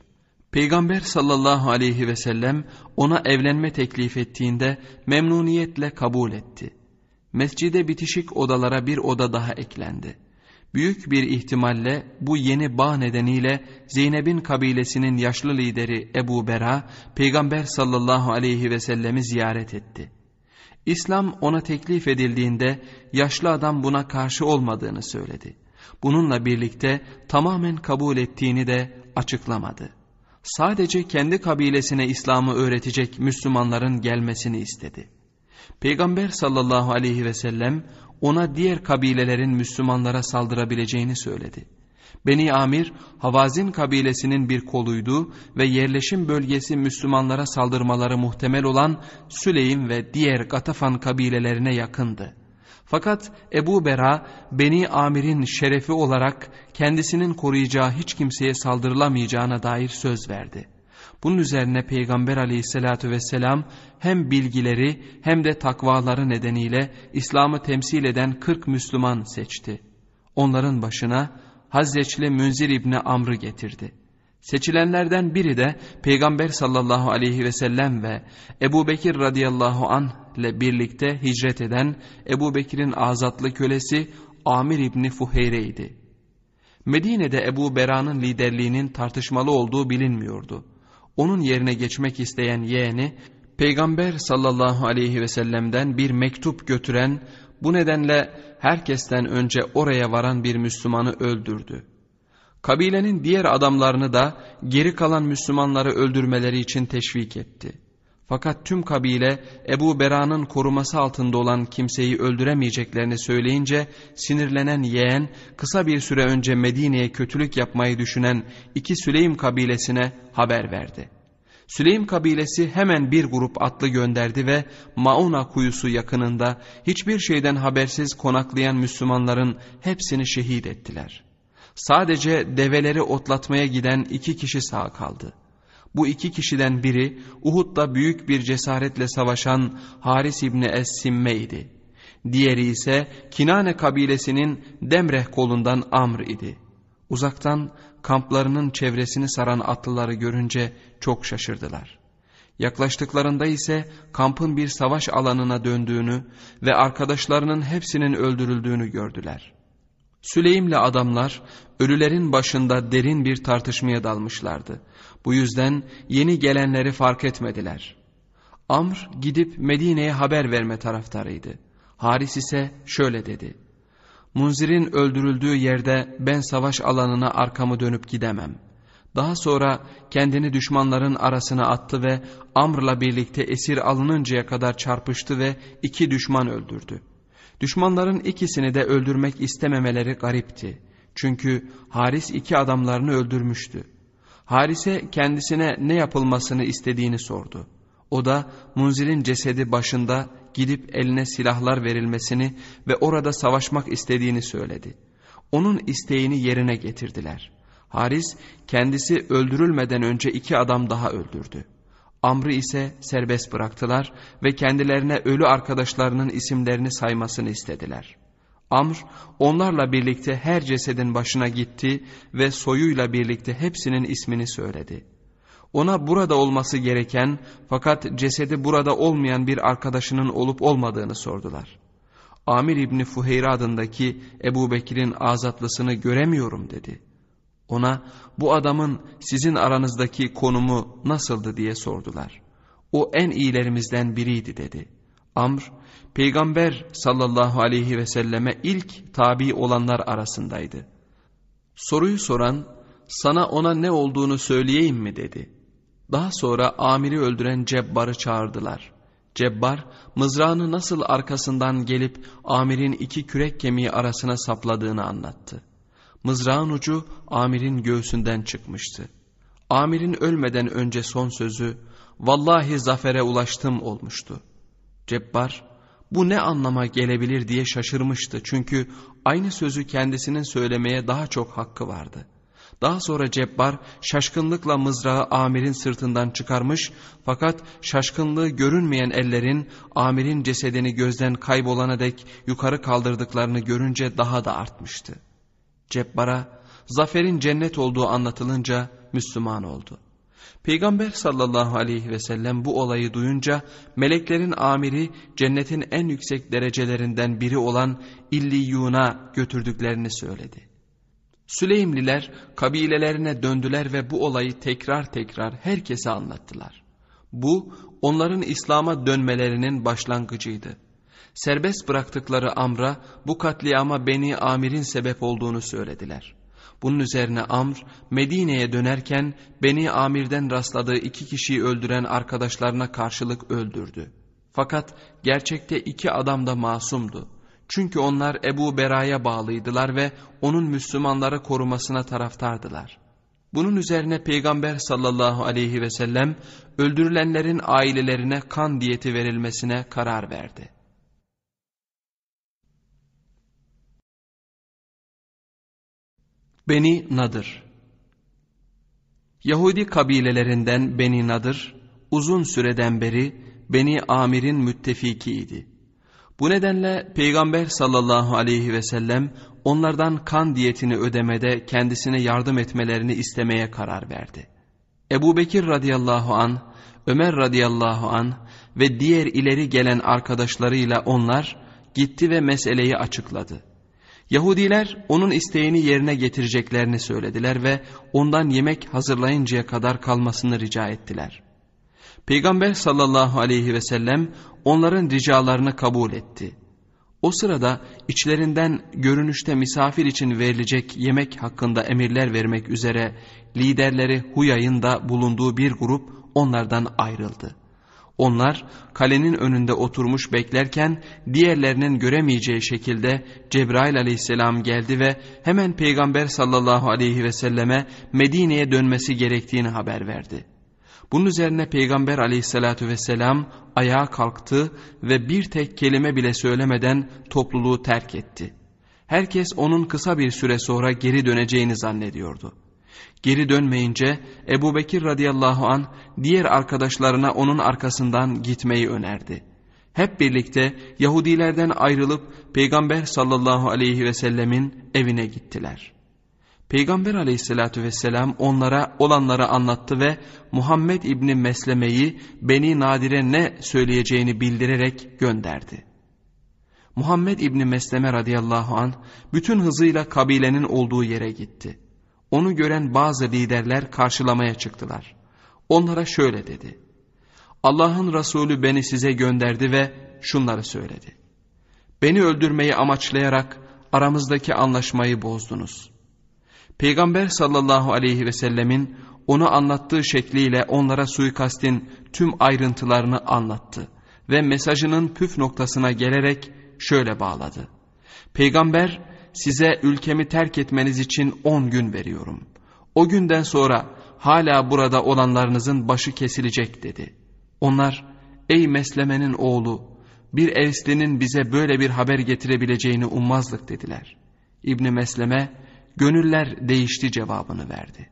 Peygamber sallallahu aleyhi ve sellem ona evlenme teklif ettiğinde memnuniyetle kabul etti. Mescide bitişik odalara bir oda daha eklendi. Büyük bir ihtimalle bu yeni bağ nedeniyle Zeynep'in kabilesinin yaşlı lideri Ebu Bera, Peygamber sallallahu aleyhi ve sellemi ziyaret etti. İslam ona teklif edildiğinde yaşlı adam buna karşı olmadığını söyledi. Bununla birlikte tamamen kabul ettiğini de açıklamadı. Sadece kendi kabilesine İslam'ı öğretecek Müslümanların gelmesini istedi. Peygamber sallallahu aleyhi ve sellem ona diğer kabilelerin Müslümanlara saldırabileceğini söyledi. Beni Amir, Havazin kabilesinin bir koluydu ve yerleşim bölgesi Müslümanlara saldırmaları muhtemel olan Süleym ve diğer Gatafan kabilelerine yakındı. Fakat Ebu Bera, Beni Amir'in şerefi olarak kendisinin koruyacağı hiç kimseye saldırılamayacağına dair söz verdi. Bunun üzerine Peygamber aleyhissalatü vesselam hem bilgileri hem de takvaları nedeniyle İslam'ı temsil eden 40 Müslüman seçti. Onların başına Hazreçli Münzir İbni Amr'ı getirdi. Seçilenlerden biri de Peygamber sallallahu aleyhi ve sellem ve Ebu Bekir radıyallahu anh ile birlikte hicret eden Ebu Bekir'in azatlı kölesi Amir İbni Fuheyre idi. Medine'de Ebu Bera'nın liderliğinin tartışmalı olduğu bilinmiyordu. Onun yerine geçmek isteyen yeğeni Peygamber sallallahu aleyhi ve sellem'den bir mektup götüren bu nedenle herkesten önce oraya varan bir Müslümanı öldürdü. Kabilenin diğer adamlarını da geri kalan Müslümanları öldürmeleri için teşvik etti. Fakat tüm kabile Ebu Bera'nın koruması altında olan kimseyi öldüremeyeceklerini söyleyince sinirlenen yeğen kısa bir süre önce Medine'ye kötülük yapmayı düşünen iki Süleym kabilesine haber verdi. Süleym kabilesi hemen bir grup atlı gönderdi ve Mauna kuyusu yakınında hiçbir şeyden habersiz konaklayan Müslümanların hepsini şehit ettiler. Sadece develeri otlatmaya giden iki kişi sağ kaldı. Bu iki kişiden biri Uhud'da büyük bir cesaretle savaşan Haris İbni Es-Simme idi. Diğeri ise Kinane kabilesinin Demreh kolundan Amr idi. Uzaktan kamplarının çevresini saran atlıları görünce çok şaşırdılar. Yaklaştıklarında ise kampın bir savaş alanına döndüğünü ve arkadaşlarının hepsinin öldürüldüğünü gördüler. Süleym'le adamlar ölülerin başında derin bir tartışmaya dalmışlardı. Bu yüzden yeni gelenleri fark etmediler. Amr gidip Medine'ye haber verme taraftarıydı. Haris ise şöyle dedi. Munzir'in öldürüldüğü yerde ben savaş alanına arkamı dönüp gidemem. Daha sonra kendini düşmanların arasına attı ve Amr'la birlikte esir alınıncaya kadar çarpıştı ve iki düşman öldürdü. Düşmanların ikisini de öldürmek istememeleri garipti. Çünkü Haris iki adamlarını öldürmüştü. Haris'e kendisine ne yapılmasını istediğini sordu. O da Munzir'in cesedi başında gidip eline silahlar verilmesini ve orada savaşmak istediğini söyledi. Onun isteğini yerine getirdiler. Haris kendisi öldürülmeden önce iki adam daha öldürdü. Amr'ı ise serbest bıraktılar ve kendilerine ölü arkadaşlarının isimlerini saymasını istediler. Amr onlarla birlikte her cesedin başına gitti ve soyuyla birlikte hepsinin ismini söyledi. Ona burada olması gereken fakat cesedi burada olmayan bir arkadaşının olup olmadığını sordular. Amir İbni Fuheyre adındaki Ebu Bekir'in azatlısını göremiyorum dedi. Ona bu adamın sizin aranızdaki konumu nasıldı diye sordular. O en iyilerimizden biriydi dedi. Amr, Peygamber sallallahu aleyhi ve selleme ilk tabi olanlar arasındaydı. Soruyu soran, sana ona ne olduğunu söyleyeyim mi dedi. Daha sonra amiri öldüren Cebbar'ı çağırdılar. Cebbar, mızrağını nasıl arkasından gelip amirin iki kürek kemiği arasına sapladığını anlattı. Mızrağın ucu amirin göğsünden çıkmıştı. Amirin ölmeden önce son sözü, vallahi zafere ulaştım olmuştu. Cebbar, bu ne anlama gelebilir diye şaşırmıştı çünkü aynı sözü kendisinin söylemeye daha çok hakkı vardı. Daha sonra Cebbar şaşkınlıkla mızrağı amirin sırtından çıkarmış fakat şaşkınlığı görünmeyen ellerin amirin cesedini gözden kaybolana dek yukarı kaldırdıklarını görünce daha da artmıştı. Cebbar'a zaferin cennet olduğu anlatılınca Müslüman oldu. Peygamber sallallahu aleyhi ve sellem bu olayı duyunca meleklerin amiri cennetin en yüksek derecelerinden biri olan İlliyun'a götürdüklerini söyledi. Süleymliler kabilelerine döndüler ve bu olayı tekrar tekrar herkese anlattılar. Bu onların İslam'a dönmelerinin başlangıcıydı. Serbest bıraktıkları Amr'a bu katliama Beni Amir'in sebep olduğunu söylediler. Bunun üzerine Amr Medine'ye dönerken Beni Amir'den rastladığı iki kişiyi öldüren arkadaşlarına karşılık öldürdü. Fakat gerçekte iki adam da masumdu. Çünkü onlar Ebu Bera'ya bağlıydılar ve onun Müslümanları korumasına taraftardılar. Bunun üzerine Peygamber sallallahu aleyhi ve sellem öldürülenlerin ailelerine kan diyeti verilmesine karar verdi. Beni Nadır Yahudi kabilelerinden Beni Nadır uzun süreden beri Beni Amir'in müttefikiydi. Bu nedenle Peygamber sallallahu aleyhi ve sellem onlardan kan diyetini ödemede kendisine yardım etmelerini istemeye karar verdi. Ebu Bekir radıyallahu an, Ömer radıyallahu an ve diğer ileri gelen arkadaşlarıyla onlar gitti ve meseleyi açıkladı. Yahudiler onun isteğini yerine getireceklerini söylediler ve ondan yemek hazırlayıncaya kadar kalmasını rica ettiler. Peygamber sallallahu aleyhi ve sellem onların ricalarını kabul etti. O sırada içlerinden görünüşte misafir için verilecek yemek hakkında emirler vermek üzere liderleri Huyay'ın da bulunduğu bir grup onlardan ayrıldı. Onlar kalenin önünde oturmuş beklerken diğerlerinin göremeyeceği şekilde Cebrail aleyhisselam geldi ve hemen Peygamber sallallahu aleyhi ve selleme Medine'ye dönmesi gerektiğini haber verdi. Bunun üzerine Peygamber aleyhissalatü vesselam ayağa kalktı ve bir tek kelime bile söylemeden topluluğu terk etti. Herkes onun kısa bir süre sonra geri döneceğini zannediyordu. Geri dönmeyince Ebu Bekir radıyallahu an diğer arkadaşlarına onun arkasından gitmeyi önerdi. Hep birlikte Yahudilerden ayrılıp Peygamber sallallahu aleyhi ve sellemin evine gittiler. Peygamber aleyhissalatü vesselam onlara olanları anlattı ve Muhammed İbni Mesleme'yi Beni Nadir'e ne söyleyeceğini bildirerek gönderdi. Muhammed İbni Mesleme radıyallahu an bütün hızıyla kabilenin olduğu yere gitti. Onu gören bazı liderler karşılamaya çıktılar. Onlara şöyle dedi. Allah'ın Resulü beni size gönderdi ve şunları söyledi. Beni öldürmeyi amaçlayarak aramızdaki anlaşmayı bozdunuz. Peygamber sallallahu aleyhi ve sellemin onu anlattığı şekliyle onlara suikastin tüm ayrıntılarını anlattı ve mesajının püf noktasına gelerek şöyle bağladı. Peygamber size ülkemi terk etmeniz için on gün veriyorum. O günden sonra hala burada olanlarınızın başı kesilecek dedi. Onlar ey Mesleme'nin oğlu bir Evsli'nin bize böyle bir haber getirebileceğini ummazdık dediler. İbni Mesleme gönüller değişti cevabını verdi.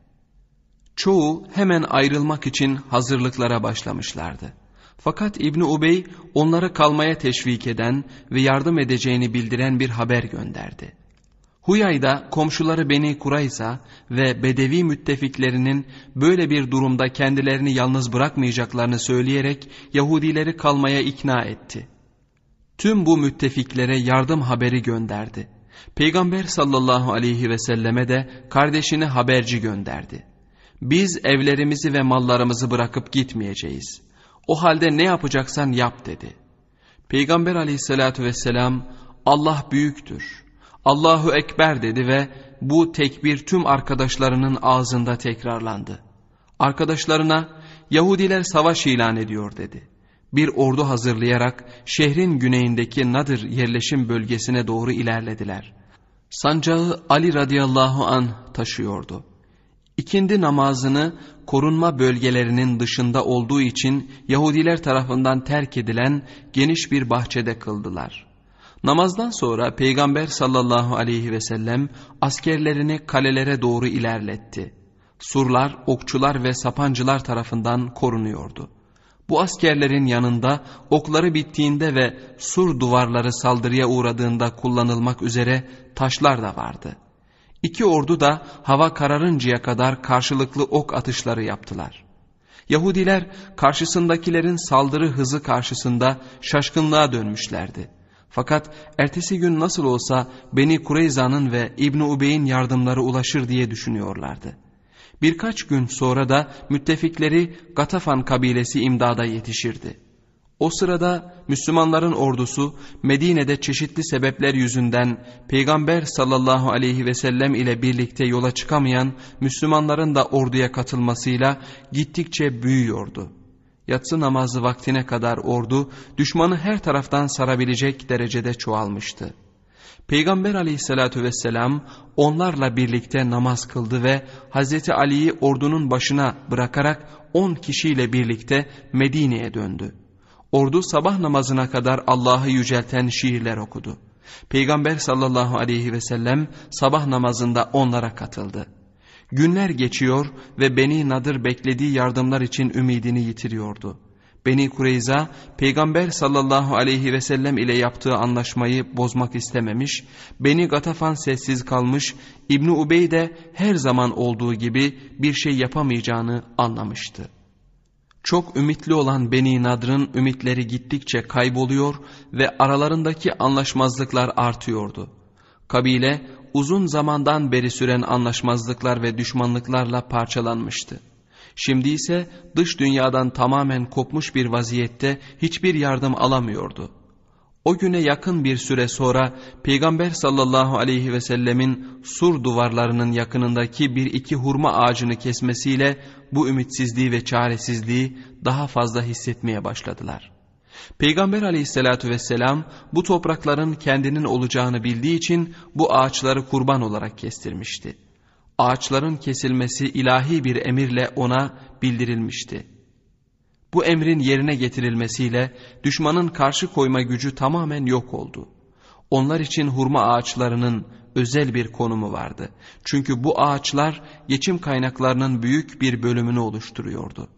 Çoğu hemen ayrılmak için hazırlıklara başlamışlardı. Fakat İbni Ubey onları kalmaya teşvik eden ve yardım edeceğini bildiren bir haber gönderdi. Huyay'da komşuları Beni Kurayza ve Bedevi müttefiklerinin böyle bir durumda kendilerini yalnız bırakmayacaklarını söyleyerek Yahudileri kalmaya ikna etti. Tüm bu müttefiklere yardım haberi gönderdi. Peygamber sallallahu aleyhi ve selleme de kardeşini haberci gönderdi. Biz evlerimizi ve mallarımızı bırakıp gitmeyeceğiz. O halde ne yapacaksan yap dedi. Peygamber aleyhissalatü vesselam Allah büyüktür. Allahu Ekber dedi ve bu tekbir tüm arkadaşlarının ağzında tekrarlandı. Arkadaşlarına Yahudiler savaş ilan ediyor dedi. Bir ordu hazırlayarak şehrin güneyindeki Nadir yerleşim bölgesine doğru ilerlediler. Sancağı Ali radıyallahu an taşıyordu. İkindi namazını korunma bölgelerinin dışında olduğu için Yahudiler tarafından terk edilen geniş bir bahçede kıldılar. Namazdan sonra Peygamber sallallahu aleyhi ve sellem askerlerini kalelere doğru ilerletti. Surlar, okçular ve sapancılar tarafından korunuyordu. Bu askerlerin yanında okları bittiğinde ve sur duvarları saldırıya uğradığında kullanılmak üzere taşlar da vardı. İki ordu da hava kararıncaya kadar karşılıklı ok atışları yaptılar. Yahudiler karşısındakilerin saldırı hızı karşısında şaşkınlığa dönmüşlerdi. Fakat ertesi gün nasıl olsa Beni Kureyza'nın ve İbn Ubey'in yardımları ulaşır diye düşünüyorlardı. Birkaç gün sonra da müttefikleri Gatafan kabilesi imdada yetişirdi. O sırada Müslümanların ordusu Medine'de çeşitli sebepler yüzünden Peygamber sallallahu aleyhi ve sellem ile birlikte yola çıkamayan Müslümanların da orduya katılmasıyla gittikçe büyüyordu. Yatsı namazı vaktine kadar ordu düşmanı her taraftan sarabilecek derecede çoğalmıştı. Peygamber aleyhissalatü vesselam onlarla birlikte namaz kıldı ve Hazreti Ali'yi ordunun başına bırakarak on kişiyle birlikte Medine'ye döndü. Ordu sabah namazına kadar Allah'ı yücelten şiirler okudu. Peygamber sallallahu aleyhi ve sellem sabah namazında onlara katıldı. Günler geçiyor ve Beni Nadır beklediği yardımlar için ümidini yitiriyordu. Beni Kureyza peygamber sallallahu aleyhi ve sellem ile yaptığı anlaşmayı bozmak istememiş, Beni Gatafan sessiz kalmış, İbni Ubey de her zaman olduğu gibi bir şey yapamayacağını anlamıştı. Çok ümitli olan Beni Nadr'ın ümitleri gittikçe kayboluyor ve aralarındaki anlaşmazlıklar artıyordu. Kabile uzun zamandan beri süren anlaşmazlıklar ve düşmanlıklarla parçalanmıştı. Şimdi ise dış dünyadan tamamen kopmuş bir vaziyette hiçbir yardım alamıyordu. O güne yakın bir süre sonra Peygamber sallallahu aleyhi ve sellemin sur duvarlarının yakınındaki bir iki hurma ağacını kesmesiyle bu ümitsizliği ve çaresizliği daha fazla hissetmeye başladılar. Peygamber aleyhissalatü vesselam bu toprakların kendinin olacağını bildiği için bu ağaçları kurban olarak kestirmişti. Ağaçların kesilmesi ilahi bir emirle ona bildirilmişti. Bu emrin yerine getirilmesiyle düşmanın karşı koyma gücü tamamen yok oldu. Onlar için hurma ağaçlarının özel bir konumu vardı. Çünkü bu ağaçlar geçim kaynaklarının büyük bir bölümünü oluşturuyordu.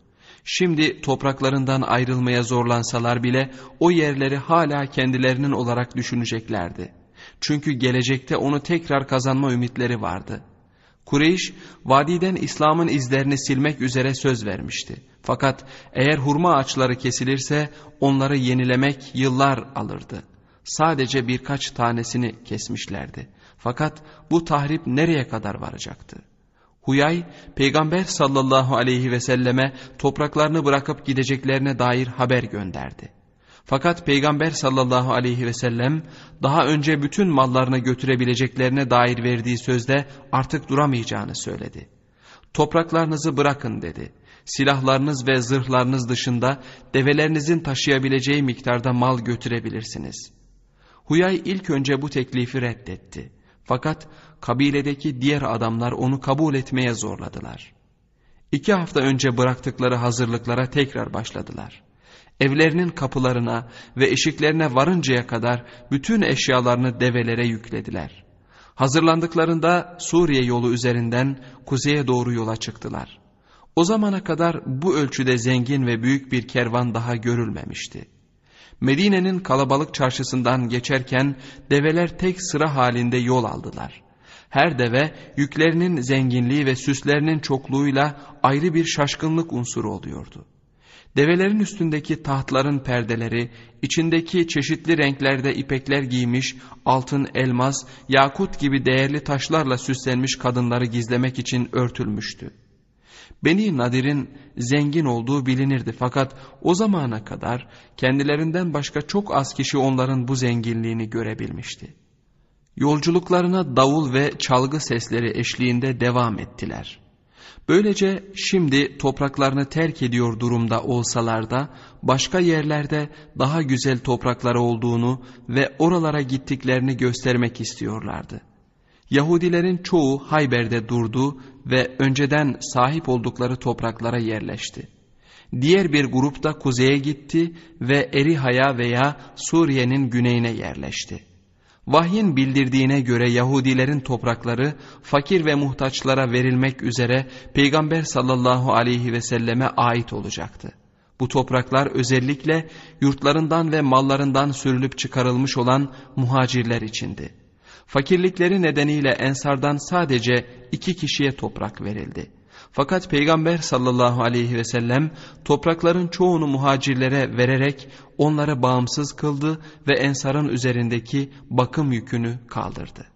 Şimdi topraklarından ayrılmaya zorlansalar bile o yerleri hala kendilerinin olarak düşüneceklerdi. Çünkü gelecekte onu tekrar kazanma ümitleri vardı.'' Kureyş vadiden İslam'ın izlerini silmek üzere söz vermişti. Fakat eğer hurma ağaçları kesilirse onları yenilemek yıllar alırdı. Sadece birkaç tanesini kesmişlerdi. Fakat bu tahrip nereye kadar varacaktı? Huyay, Peygamber sallallahu aleyhi ve selleme topraklarını bırakıp gideceklerine dair haber gönderdi. Fakat Peygamber sallallahu aleyhi ve sellem daha önce bütün mallarını götürebileceklerine dair verdiği sözde artık duramayacağını söyledi. Topraklarınızı bırakın dedi. Silahlarınız ve zırhlarınız dışında develerinizin taşıyabileceği miktarda mal götürebilirsiniz. Huyay ilk önce bu teklifi reddetti. Fakat kabiledeki diğer adamlar onu kabul etmeye zorladılar. İki hafta önce bıraktıkları hazırlıklara tekrar başladılar evlerinin kapılarına ve eşiklerine varıncaya kadar bütün eşyalarını develere yüklediler. Hazırlandıklarında Suriye yolu üzerinden kuzeye doğru yola çıktılar. O zamana kadar bu ölçüde zengin ve büyük bir kervan daha görülmemişti. Medine'nin kalabalık çarşısından geçerken develer tek sıra halinde yol aldılar. Her deve yüklerinin zenginliği ve süslerinin çokluğuyla ayrı bir şaşkınlık unsuru oluyordu. Develerin üstündeki tahtların perdeleri, içindeki çeşitli renklerde ipekler giymiş, altın, elmas, yakut gibi değerli taşlarla süslenmiş kadınları gizlemek için örtülmüştü. Beni Nadir'in zengin olduğu bilinirdi fakat o zamana kadar kendilerinden başka çok az kişi onların bu zenginliğini görebilmişti. Yolculuklarına davul ve çalgı sesleri eşliğinde devam ettiler.'' Böylece şimdi topraklarını terk ediyor durumda olsalar da başka yerlerde daha güzel toprakları olduğunu ve oralara gittiklerini göstermek istiyorlardı. Yahudilerin çoğu Hayber'de durdu ve önceden sahip oldukları topraklara yerleşti. Diğer bir grup da kuzeye gitti ve Eriha'ya veya Suriye'nin güneyine yerleşti. Vahyin bildirdiğine göre Yahudilerin toprakları fakir ve muhtaçlara verilmek üzere Peygamber sallallahu aleyhi ve selleme ait olacaktı. Bu topraklar özellikle yurtlarından ve mallarından sürülüp çıkarılmış olan muhacirler içindi. Fakirlikleri nedeniyle ensardan sadece iki kişiye toprak verildi. Fakat Peygamber sallallahu aleyhi ve sellem toprakların çoğunu muhacirlere vererek onları bağımsız kıldı ve ensarın üzerindeki bakım yükünü kaldırdı.